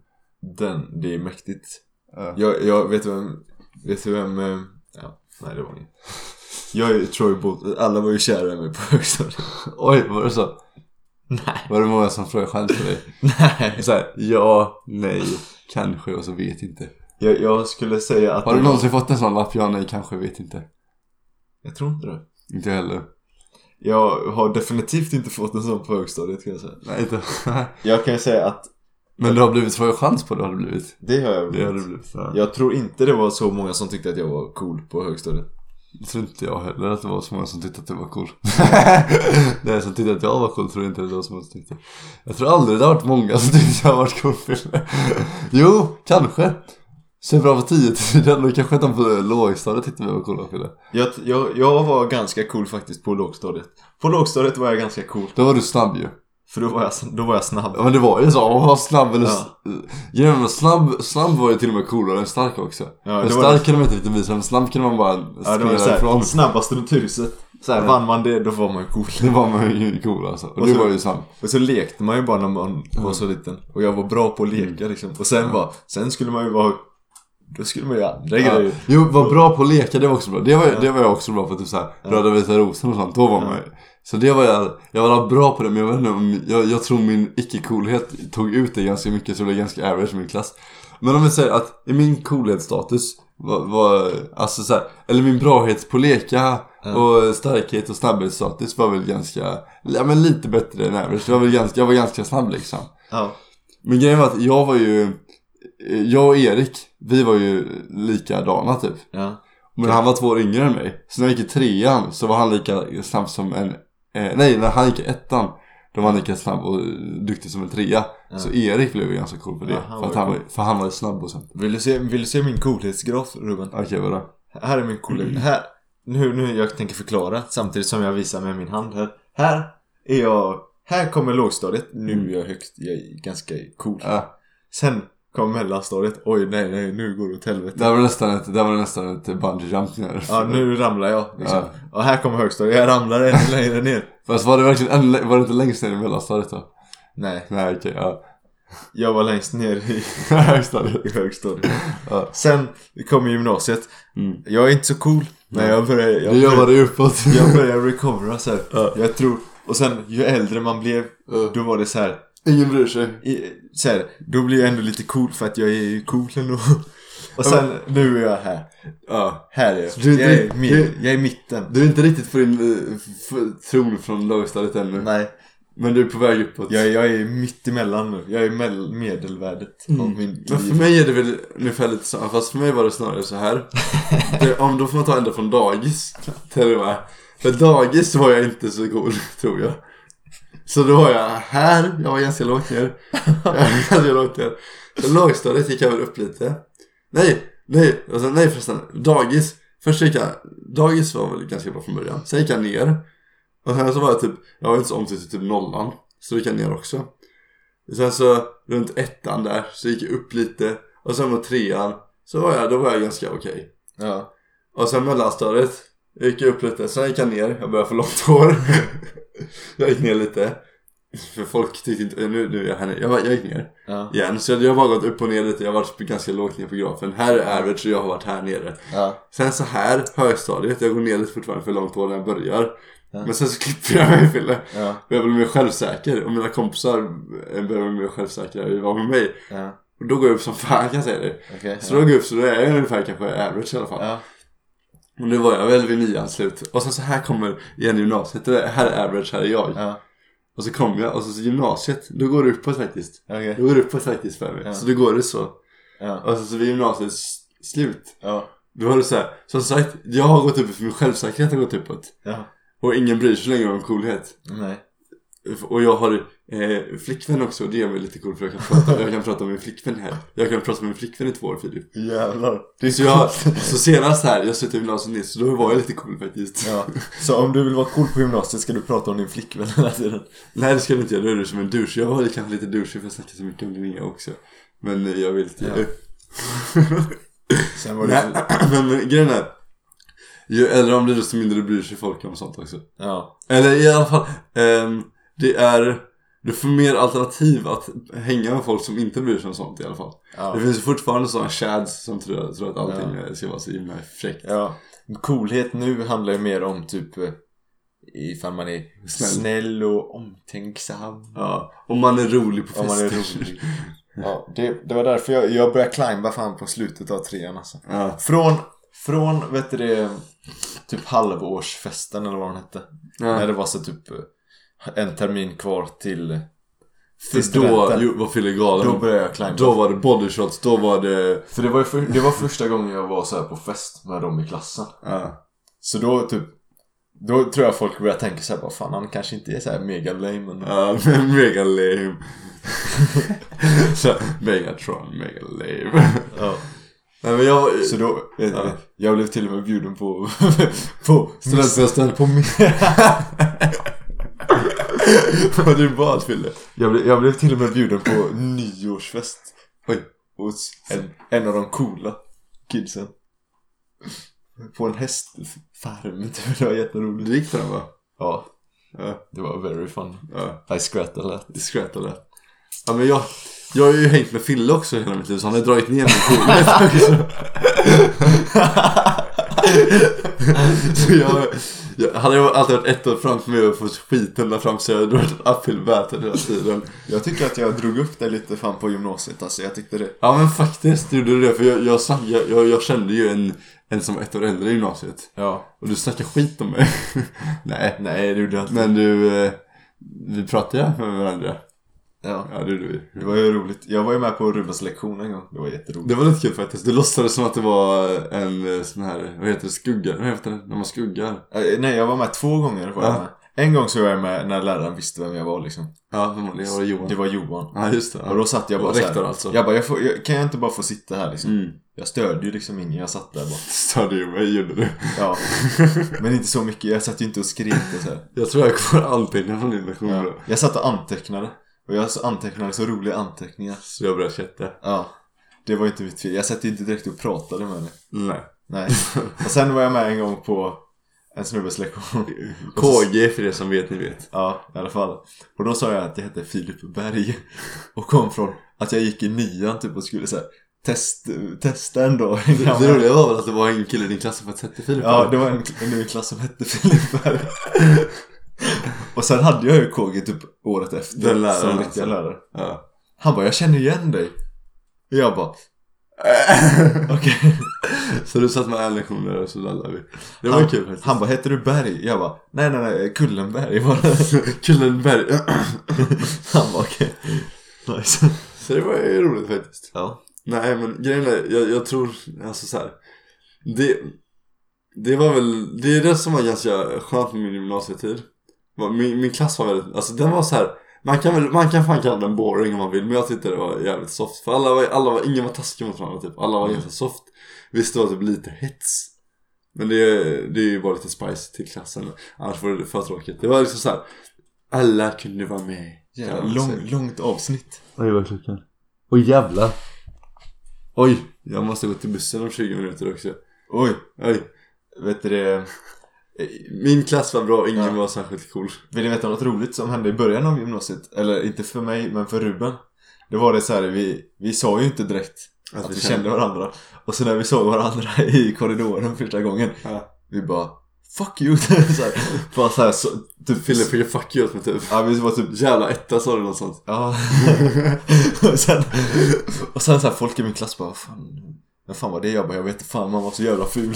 [SPEAKER 2] Den, det är mäktigt.
[SPEAKER 1] Ja.
[SPEAKER 2] Jag, jag vet du vem, vet du vem, eh, ja, nej det var inget. Jag är Troy Bolton, alla var ju kära i mig på högstadiet.
[SPEAKER 1] Oj, var det så?
[SPEAKER 2] Nej.
[SPEAKER 1] Var det många som frågade chans på dig?
[SPEAKER 2] Nej.
[SPEAKER 1] Så här, ja, nej, kanske och så vet inte.
[SPEAKER 2] Jag, jag skulle säga att
[SPEAKER 1] Har du
[SPEAKER 2] det var-
[SPEAKER 1] någonsin fått en sån lapp? Ja, nej, kanske, vet inte.
[SPEAKER 2] Jag tror inte det.
[SPEAKER 1] Inte heller.
[SPEAKER 2] Jag har definitivt inte fått en sån på högstadiet kan jag säga.
[SPEAKER 1] Nej, inte.
[SPEAKER 2] Jag kan säga att
[SPEAKER 1] Men du har blivit frågad chans på det har du blivit.
[SPEAKER 2] det har jag
[SPEAKER 1] Det har
[SPEAKER 2] blivit.
[SPEAKER 1] du blivit. Ja.
[SPEAKER 2] Jag tror inte det var så många som tyckte att jag var cool på högstadiet.
[SPEAKER 1] Det tror inte jag heller att det var så många som tyckte att det var cool. Nej, som tyckte att jag var cool tror jag inte det var så många som tyckte. Jag tror aldrig det har varit många som tyckte att jag har varit cool. Jo, kanske. Så bra på 10-tiden, då kanske de på lågstadiet tyckte vi var coola Fille.
[SPEAKER 2] Jag, jag, jag var ganska cool faktiskt på lågstadiet. På lågstadiet var jag ganska cool.
[SPEAKER 1] Då var du snabb ju.
[SPEAKER 2] För då var jag, då var jag snabb.
[SPEAKER 1] Ja men det var ju så, åh snabb eller...
[SPEAKER 2] Ja.
[SPEAKER 1] Ja. men snabb, snabb var ju till och med coolare än stark också.
[SPEAKER 2] Ja,
[SPEAKER 1] men
[SPEAKER 2] det
[SPEAKER 1] stark
[SPEAKER 2] det.
[SPEAKER 1] kunde man inte riktigt visa, men snabb kunde man bara
[SPEAKER 2] Ja, det var såhär,
[SPEAKER 1] därifrån.
[SPEAKER 2] snabbast runt huset. Såhär, vann man det, då var man ju cool.
[SPEAKER 1] Det var man ju cool alltså. Och,
[SPEAKER 2] Och
[SPEAKER 1] du
[SPEAKER 2] så-
[SPEAKER 1] var ju snabb.
[SPEAKER 2] Och så lekte man ju bara när man var så liten. Och jag var bra på att leka liksom. Och sen bara, sen skulle man ju vara... Då skulle man ju andra
[SPEAKER 1] Ja.
[SPEAKER 2] grejer.
[SPEAKER 1] Jo, var bra på att leka, det var också bra. Det var, det var jag också bra på, typ såhär, röda vita rosen och sånt. Då var man ju- Så det var jag, jag var bra på det, men jag vet inte om, jag, jag tror min icke-coolhet tog ut det ganska mycket, så det blev ganska average i min klass. Men om vi säger att i min coolhetsstatus var, var alltså såhär, eller min brahet på leka och starkhet och snabbhetsstatus var väl ganska, ja men lite bättre än average. Jag var, väl ganska, jag var ganska snabb liksom.
[SPEAKER 2] Ja.
[SPEAKER 1] Men grejen var att jag var ju, jag och Erik, vi var ju likadana typ.
[SPEAKER 2] Ja.
[SPEAKER 1] Men han var två år yngre än mig. Så när jag gick i trean så var han lika snabb som en... Eh, nej, när han gick i ettan. Då var han lika snabb och duktig som en trea. Så Erik blev ju ganska cool på det.
[SPEAKER 2] Ja,
[SPEAKER 1] för, att han var, för han var ju snabb och sånt.
[SPEAKER 2] Vill du se, vill du se min coolhetsgraf Ruben?
[SPEAKER 1] Okej, vadå?
[SPEAKER 2] Här är min coolhet. Här, nu, nu jag tänker förklara samtidigt som jag visar med min hand här. Här är jag, här kommer lågstadiet. Nu är jag högst, jag är ganska cool.
[SPEAKER 1] Ja,
[SPEAKER 2] Sen kommer mellanstadiet. Oj nej nej, nu går det åt helvete.
[SPEAKER 1] där var det nästan ett, där var det nästan ett bungee jump ner.
[SPEAKER 2] Ja nu ramlar jag liksom.
[SPEAKER 1] Ja.
[SPEAKER 2] Och här kommer högstadiet, jag ramlar ännu längre ner.
[SPEAKER 1] Fast var det verkligen var det inte längst ner i mellanstadiet då?
[SPEAKER 2] Nej,
[SPEAKER 1] Nej, okej, ja.
[SPEAKER 2] jag var längst ner i,
[SPEAKER 1] Högstadiet.
[SPEAKER 2] i högstadiet.
[SPEAKER 1] Ja.
[SPEAKER 2] Sen kommer gymnasiet.
[SPEAKER 1] Mm.
[SPEAKER 2] Jag är inte så cool. Men jag börjar, jag
[SPEAKER 1] Du
[SPEAKER 2] börjar,
[SPEAKER 1] jobbade ju uppåt.
[SPEAKER 2] jag börjar recovera så här.
[SPEAKER 1] Ja.
[SPEAKER 2] Jag tror, och sen ju äldre man blev,
[SPEAKER 1] Ja.
[SPEAKER 2] då var det så här.
[SPEAKER 1] Ingen bryr sig.
[SPEAKER 2] i, så här, då blir jag ändå lite cool för att jag är cool ändå. Och sen, nu är jag här.
[SPEAKER 1] Ja.
[SPEAKER 2] Här är jag.
[SPEAKER 1] Du-
[SPEAKER 2] Jag är, med,
[SPEAKER 1] du-
[SPEAKER 2] jag är i mitten.
[SPEAKER 1] Du är inte riktigt på din eh, tron från lågstadiet ännu.
[SPEAKER 2] Nej,
[SPEAKER 1] Men du är på väg uppåt.
[SPEAKER 2] jag, jag är mitt emellan nu. Jag är mell, medelvärdet av min
[SPEAKER 1] Mm. Men för mig är det väl ungefär lite så, fast för mig var det snarare så här. Det, om då får man ta ända från dagis till och med. För dagis var jag inte så cool, tror jag. Så då var jag här, jag var ganska långt ner. Jag var ganska långt ner. Så lågstadiet gick jag väl upp lite. Nej, nej, alltså, nej förresten. Dagis. Först gick jag, dagis var väl ganska bra från början. Sen gick jag ner. Och sen så var jag typ, jag var inte så omtyckt till typ nollan. Så då gick jag ner också. Sen så runt ettan där så gick jag upp lite. Och sen var trean, så var jag, då var jag ganska okej.
[SPEAKER 2] Ja.
[SPEAKER 1] Och sen mellanstadiet gick jag upp lite, sen gick jag ner, jag började få långt hår. jag gick ner lite. För folk tyckte inte, nu, nu är jag här nere. Jag, jag gick ner
[SPEAKER 2] Ja.
[SPEAKER 1] igen. Så jag har bara gått upp och ner lite, jag har varit ganska lågt ner på grafen. Här är average och jag har varit här nere.
[SPEAKER 2] Ja.
[SPEAKER 1] Sen så här, högstadiet, jag går ner lite fortfarande för långt hår när jag börjar.
[SPEAKER 2] Ja.
[SPEAKER 1] Men sen så klipper jag mig Fille.
[SPEAKER 2] Ja,
[SPEAKER 1] Och jag blev mer självsäker och mina kompisar eh, blev mer självsäkra i vara med mig. Och då går jag upp som fan kan jag säga det.
[SPEAKER 2] okej.
[SPEAKER 1] Så då går jag upp så då är jag ungefär kanske average i alla fall. Och nu var jag väl vid nian slut. Och sen så här kommer igen gymnasiet. Det här är average, här är jag.
[SPEAKER 2] ja,
[SPEAKER 1] Och så kommer jag och så, så gymnasiet, då går det uppåt faktiskt.
[SPEAKER 2] okej.
[SPEAKER 1] Då går det uppåt faktiskt för mig.
[SPEAKER 2] Ja.
[SPEAKER 1] Så då går det så.
[SPEAKER 2] Ja,
[SPEAKER 1] Och så, så vid gymnasiets slut.
[SPEAKER 2] ja,
[SPEAKER 1] Då var det så här, som sagt, jag har gått uppåt för min självsäkerhet har gått uppåt.
[SPEAKER 2] ja.
[SPEAKER 1] Och ingen bryr sig längre om coolhet.
[SPEAKER 2] Nej.
[SPEAKER 1] Och jag har eh, flickvän också och det gör mig lite cool för jag kan prata, jag kan prata med min flickvän här. Jag kan prata med min flickvän i två år Filip.
[SPEAKER 2] Jävlar. Det är
[SPEAKER 1] Så, jag, så senast här, jag slutade gymnasiet nyss, så då var jag lite cool faktiskt.
[SPEAKER 2] Ja, så om du vill vara cool på gymnasiet ska du prata om din flickvän hela tiden?
[SPEAKER 1] Nej det ska du inte göra, då är du som en douche. Jag var kanske lite douche för jag snackar så mycket om Linnea också. Men eh, jag vill inte
[SPEAKER 2] Ja. Sen var det...
[SPEAKER 1] Nej, men grejen är ju äldre man blir desto mindre bryr sig folk om sånt också.
[SPEAKER 2] Ja,
[SPEAKER 1] Eller i alla fall, ehm, det är du får mer alternativ att hänga med folk som inte bryr sig om sånt i alla fall.
[SPEAKER 2] ja.
[SPEAKER 1] Det finns fortfarande sådana chads som tror, tror att allting eh, ska vara så himla fräckt.
[SPEAKER 2] Ja, coolhet nu handlar ju mer om typ eh, ifall man är
[SPEAKER 1] Snäll.
[SPEAKER 2] snäll, och omtänksam.
[SPEAKER 1] Ja, och man är rolig på fester.
[SPEAKER 2] rolig. Ja, det, det var därför jag, jag började climba fan på slutet av trean alltså.
[SPEAKER 1] Ja,
[SPEAKER 2] Från, från vet du det, typ halvårsfesten eller vad den hette. När
[SPEAKER 1] ja.
[SPEAKER 2] det var så typ eh, en termin kvar till,
[SPEAKER 1] För då jo, var Fille galen.
[SPEAKER 2] Då började jag climba.
[SPEAKER 1] Då var det bodyshots, då var det...
[SPEAKER 2] För det var, för, det var första gången jag var så här på fest med dem i klassen.
[SPEAKER 1] Ja.
[SPEAKER 2] Så då typ Då tror jag folk börjar tänka såhär, vad fan han kanske inte är så här mega lame men
[SPEAKER 1] Ja, men mega lame. så, Megatron, mega lame.
[SPEAKER 2] ja.
[SPEAKER 1] Nej men jag...
[SPEAKER 2] Så då, eh,
[SPEAKER 1] Ja.
[SPEAKER 2] jag blev till och med bjuden på På
[SPEAKER 1] Studentfesten.
[SPEAKER 2] På min,
[SPEAKER 1] Vad du bad Fille?
[SPEAKER 2] jag, blev, jag blev till och med bjuden på nyårsfest
[SPEAKER 1] Oj.
[SPEAKER 2] Hos en, en av de coola kidsen På en hästfarm det var jätteroligt
[SPEAKER 1] Du gick på den va?
[SPEAKER 2] Ja,
[SPEAKER 1] Ja.
[SPEAKER 2] det var very fun
[SPEAKER 1] ja.
[SPEAKER 2] I skrattade
[SPEAKER 1] Det skrattade. Ja men jag, jag har ju hängt med Fille också hela mitt liv så han har dragit ner min coolhet också. Så jag, jag hade alltid varit ett år framför mig och fått skiten där fram så jag hade varit battle hela tiden.
[SPEAKER 2] Jag tycker att jag drog upp det lite fan på gymnasiet alltså, jag tyckte det
[SPEAKER 1] Ja men faktiskt gjorde du det för jag, jag, jag, jag, jag kände ju en, en som ett år äldre i gymnasiet.
[SPEAKER 2] Ja,
[SPEAKER 1] Och du snackade skit om mig. Nej.
[SPEAKER 2] nej det gjorde jag inte
[SPEAKER 1] Men du, eh, vi pratade ju med varandra.
[SPEAKER 2] Ja,
[SPEAKER 1] Ja det gjorde vi.
[SPEAKER 2] det var ju roligt. Jag var ju med på Rubens lektion en gång. Det var jätteroligt.
[SPEAKER 1] Det var lite kul faktiskt. Du låtsades som att det var en eh, sån här, vad heter det, skugga? Vad heter det? När man skuggar?
[SPEAKER 2] Eh, Nej, jag var med två gånger. Var jag
[SPEAKER 1] Ja.
[SPEAKER 2] med. En gång så var jag med när läraren visste vem jag var liksom.
[SPEAKER 1] Ja, vem var det? Var Johan?
[SPEAKER 2] Det var Johan.
[SPEAKER 1] Ja, just det. Ja.
[SPEAKER 2] Och då satt jag bara
[SPEAKER 1] rektor
[SPEAKER 2] här.
[SPEAKER 1] alltså.
[SPEAKER 2] Jag bara, jag får, jag, kan jag inte bara få sitta här liksom?
[SPEAKER 1] Mm.
[SPEAKER 2] Jag störde ju liksom ingen. Jag satt där bara.
[SPEAKER 1] Störde ju mig, gjorde du.
[SPEAKER 2] Ja. Men inte så mycket. Jag satt ju inte och skrek och så här.
[SPEAKER 1] Jag tror jag kommer anteckna från din lektion
[SPEAKER 2] Ja. Jag satt och antecknade. Och jag antecknade så roliga anteckningar.
[SPEAKER 1] Så jag började chatta.
[SPEAKER 2] Ja. Det var inte mitt fel. Jag satt ju inte direkt och pratade med henne.
[SPEAKER 1] Nej.
[SPEAKER 2] Nej. Och sen var jag med en gång på en snubbes lektion.
[SPEAKER 1] KG för er som vet, ni vet.
[SPEAKER 2] Ja, i alla fall. Och då sa jag att jag hette Filip Berg. Och kom från att jag gick i nian typ och skulle här, test, testa en dag.
[SPEAKER 1] Det, det roliga var väl att det var en kille i din klass som hette Filip.
[SPEAKER 2] Ja, det var en, en ny klass som hette Filip Berg. Och sen hade jag ju KG typ året efter.
[SPEAKER 1] Den läraren
[SPEAKER 2] Som riktiga lärare.
[SPEAKER 1] Ja.
[SPEAKER 2] Han bara, jag känner igen dig. Och jag bara, okej.
[SPEAKER 1] Så du satt med en lektion där och så lallade vi. Det var
[SPEAKER 2] Han,
[SPEAKER 1] kul faktiskt.
[SPEAKER 2] han bara, heter du Berg? Jag bara, nej nej nej, Kullenberg var det.
[SPEAKER 1] Kullenberg.
[SPEAKER 2] Han bara, okej. Nice.
[SPEAKER 1] Så det var ju roligt faktiskt.
[SPEAKER 2] Ja.
[SPEAKER 1] Nej men grejen är, jag, jag tror, alltså så här. Det, det var väl, det är det som var ganska skönt med min gymnasietid. Min, min klass var väldigt, alltså den var så här. Man kan väl, man kan fan kalla den boring om man vill men jag tyckte det var jävligt soft. För alla var, alla var, ingen var taskig mot varandra typ. Alla var ganska soft. Visst det var typ lite hets. Men det, det är ju bara lite spice till klassen. Annars var det för tråkigt. Det var liksom så här. Alla kunde vara med.
[SPEAKER 2] Jävla
[SPEAKER 1] kan man
[SPEAKER 2] lång, långt avsnitt.
[SPEAKER 1] Oj vad klockan. Oj jävlar. Oj, jag måste gå till bussen om 20 minuter också.
[SPEAKER 2] Oj,
[SPEAKER 1] Oj.
[SPEAKER 2] vet du det?
[SPEAKER 1] Min klass var bra, ingen
[SPEAKER 2] Ja.
[SPEAKER 1] var särskilt cool.
[SPEAKER 2] Vill ni veta något roligt som hände i början av gymnasiet? Eller inte för mig, men för Ruben. Det var det så här, vi, vi sa ju inte direkt att, vi kände varandra. Och så när vi såg varandra i korridoren första gången,
[SPEAKER 1] Ja.
[SPEAKER 2] vi bara Fuck you! så här, bara så här, så, typ,
[SPEAKER 1] Fille fick fuck you med typ
[SPEAKER 2] Ja det var typ
[SPEAKER 1] Jävla etta sa du någonstans
[SPEAKER 2] Ja. och sen, och sen så här, folk i min klass bara, "Vad fan, vad fan var det? Jag bara, jag vet inte fan, man var så jävla ful.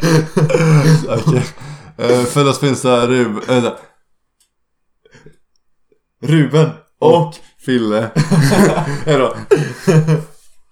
[SPEAKER 1] Okej okay. Föddas finns det Rub... Äh,
[SPEAKER 2] Ruben
[SPEAKER 1] och Fille Hejdå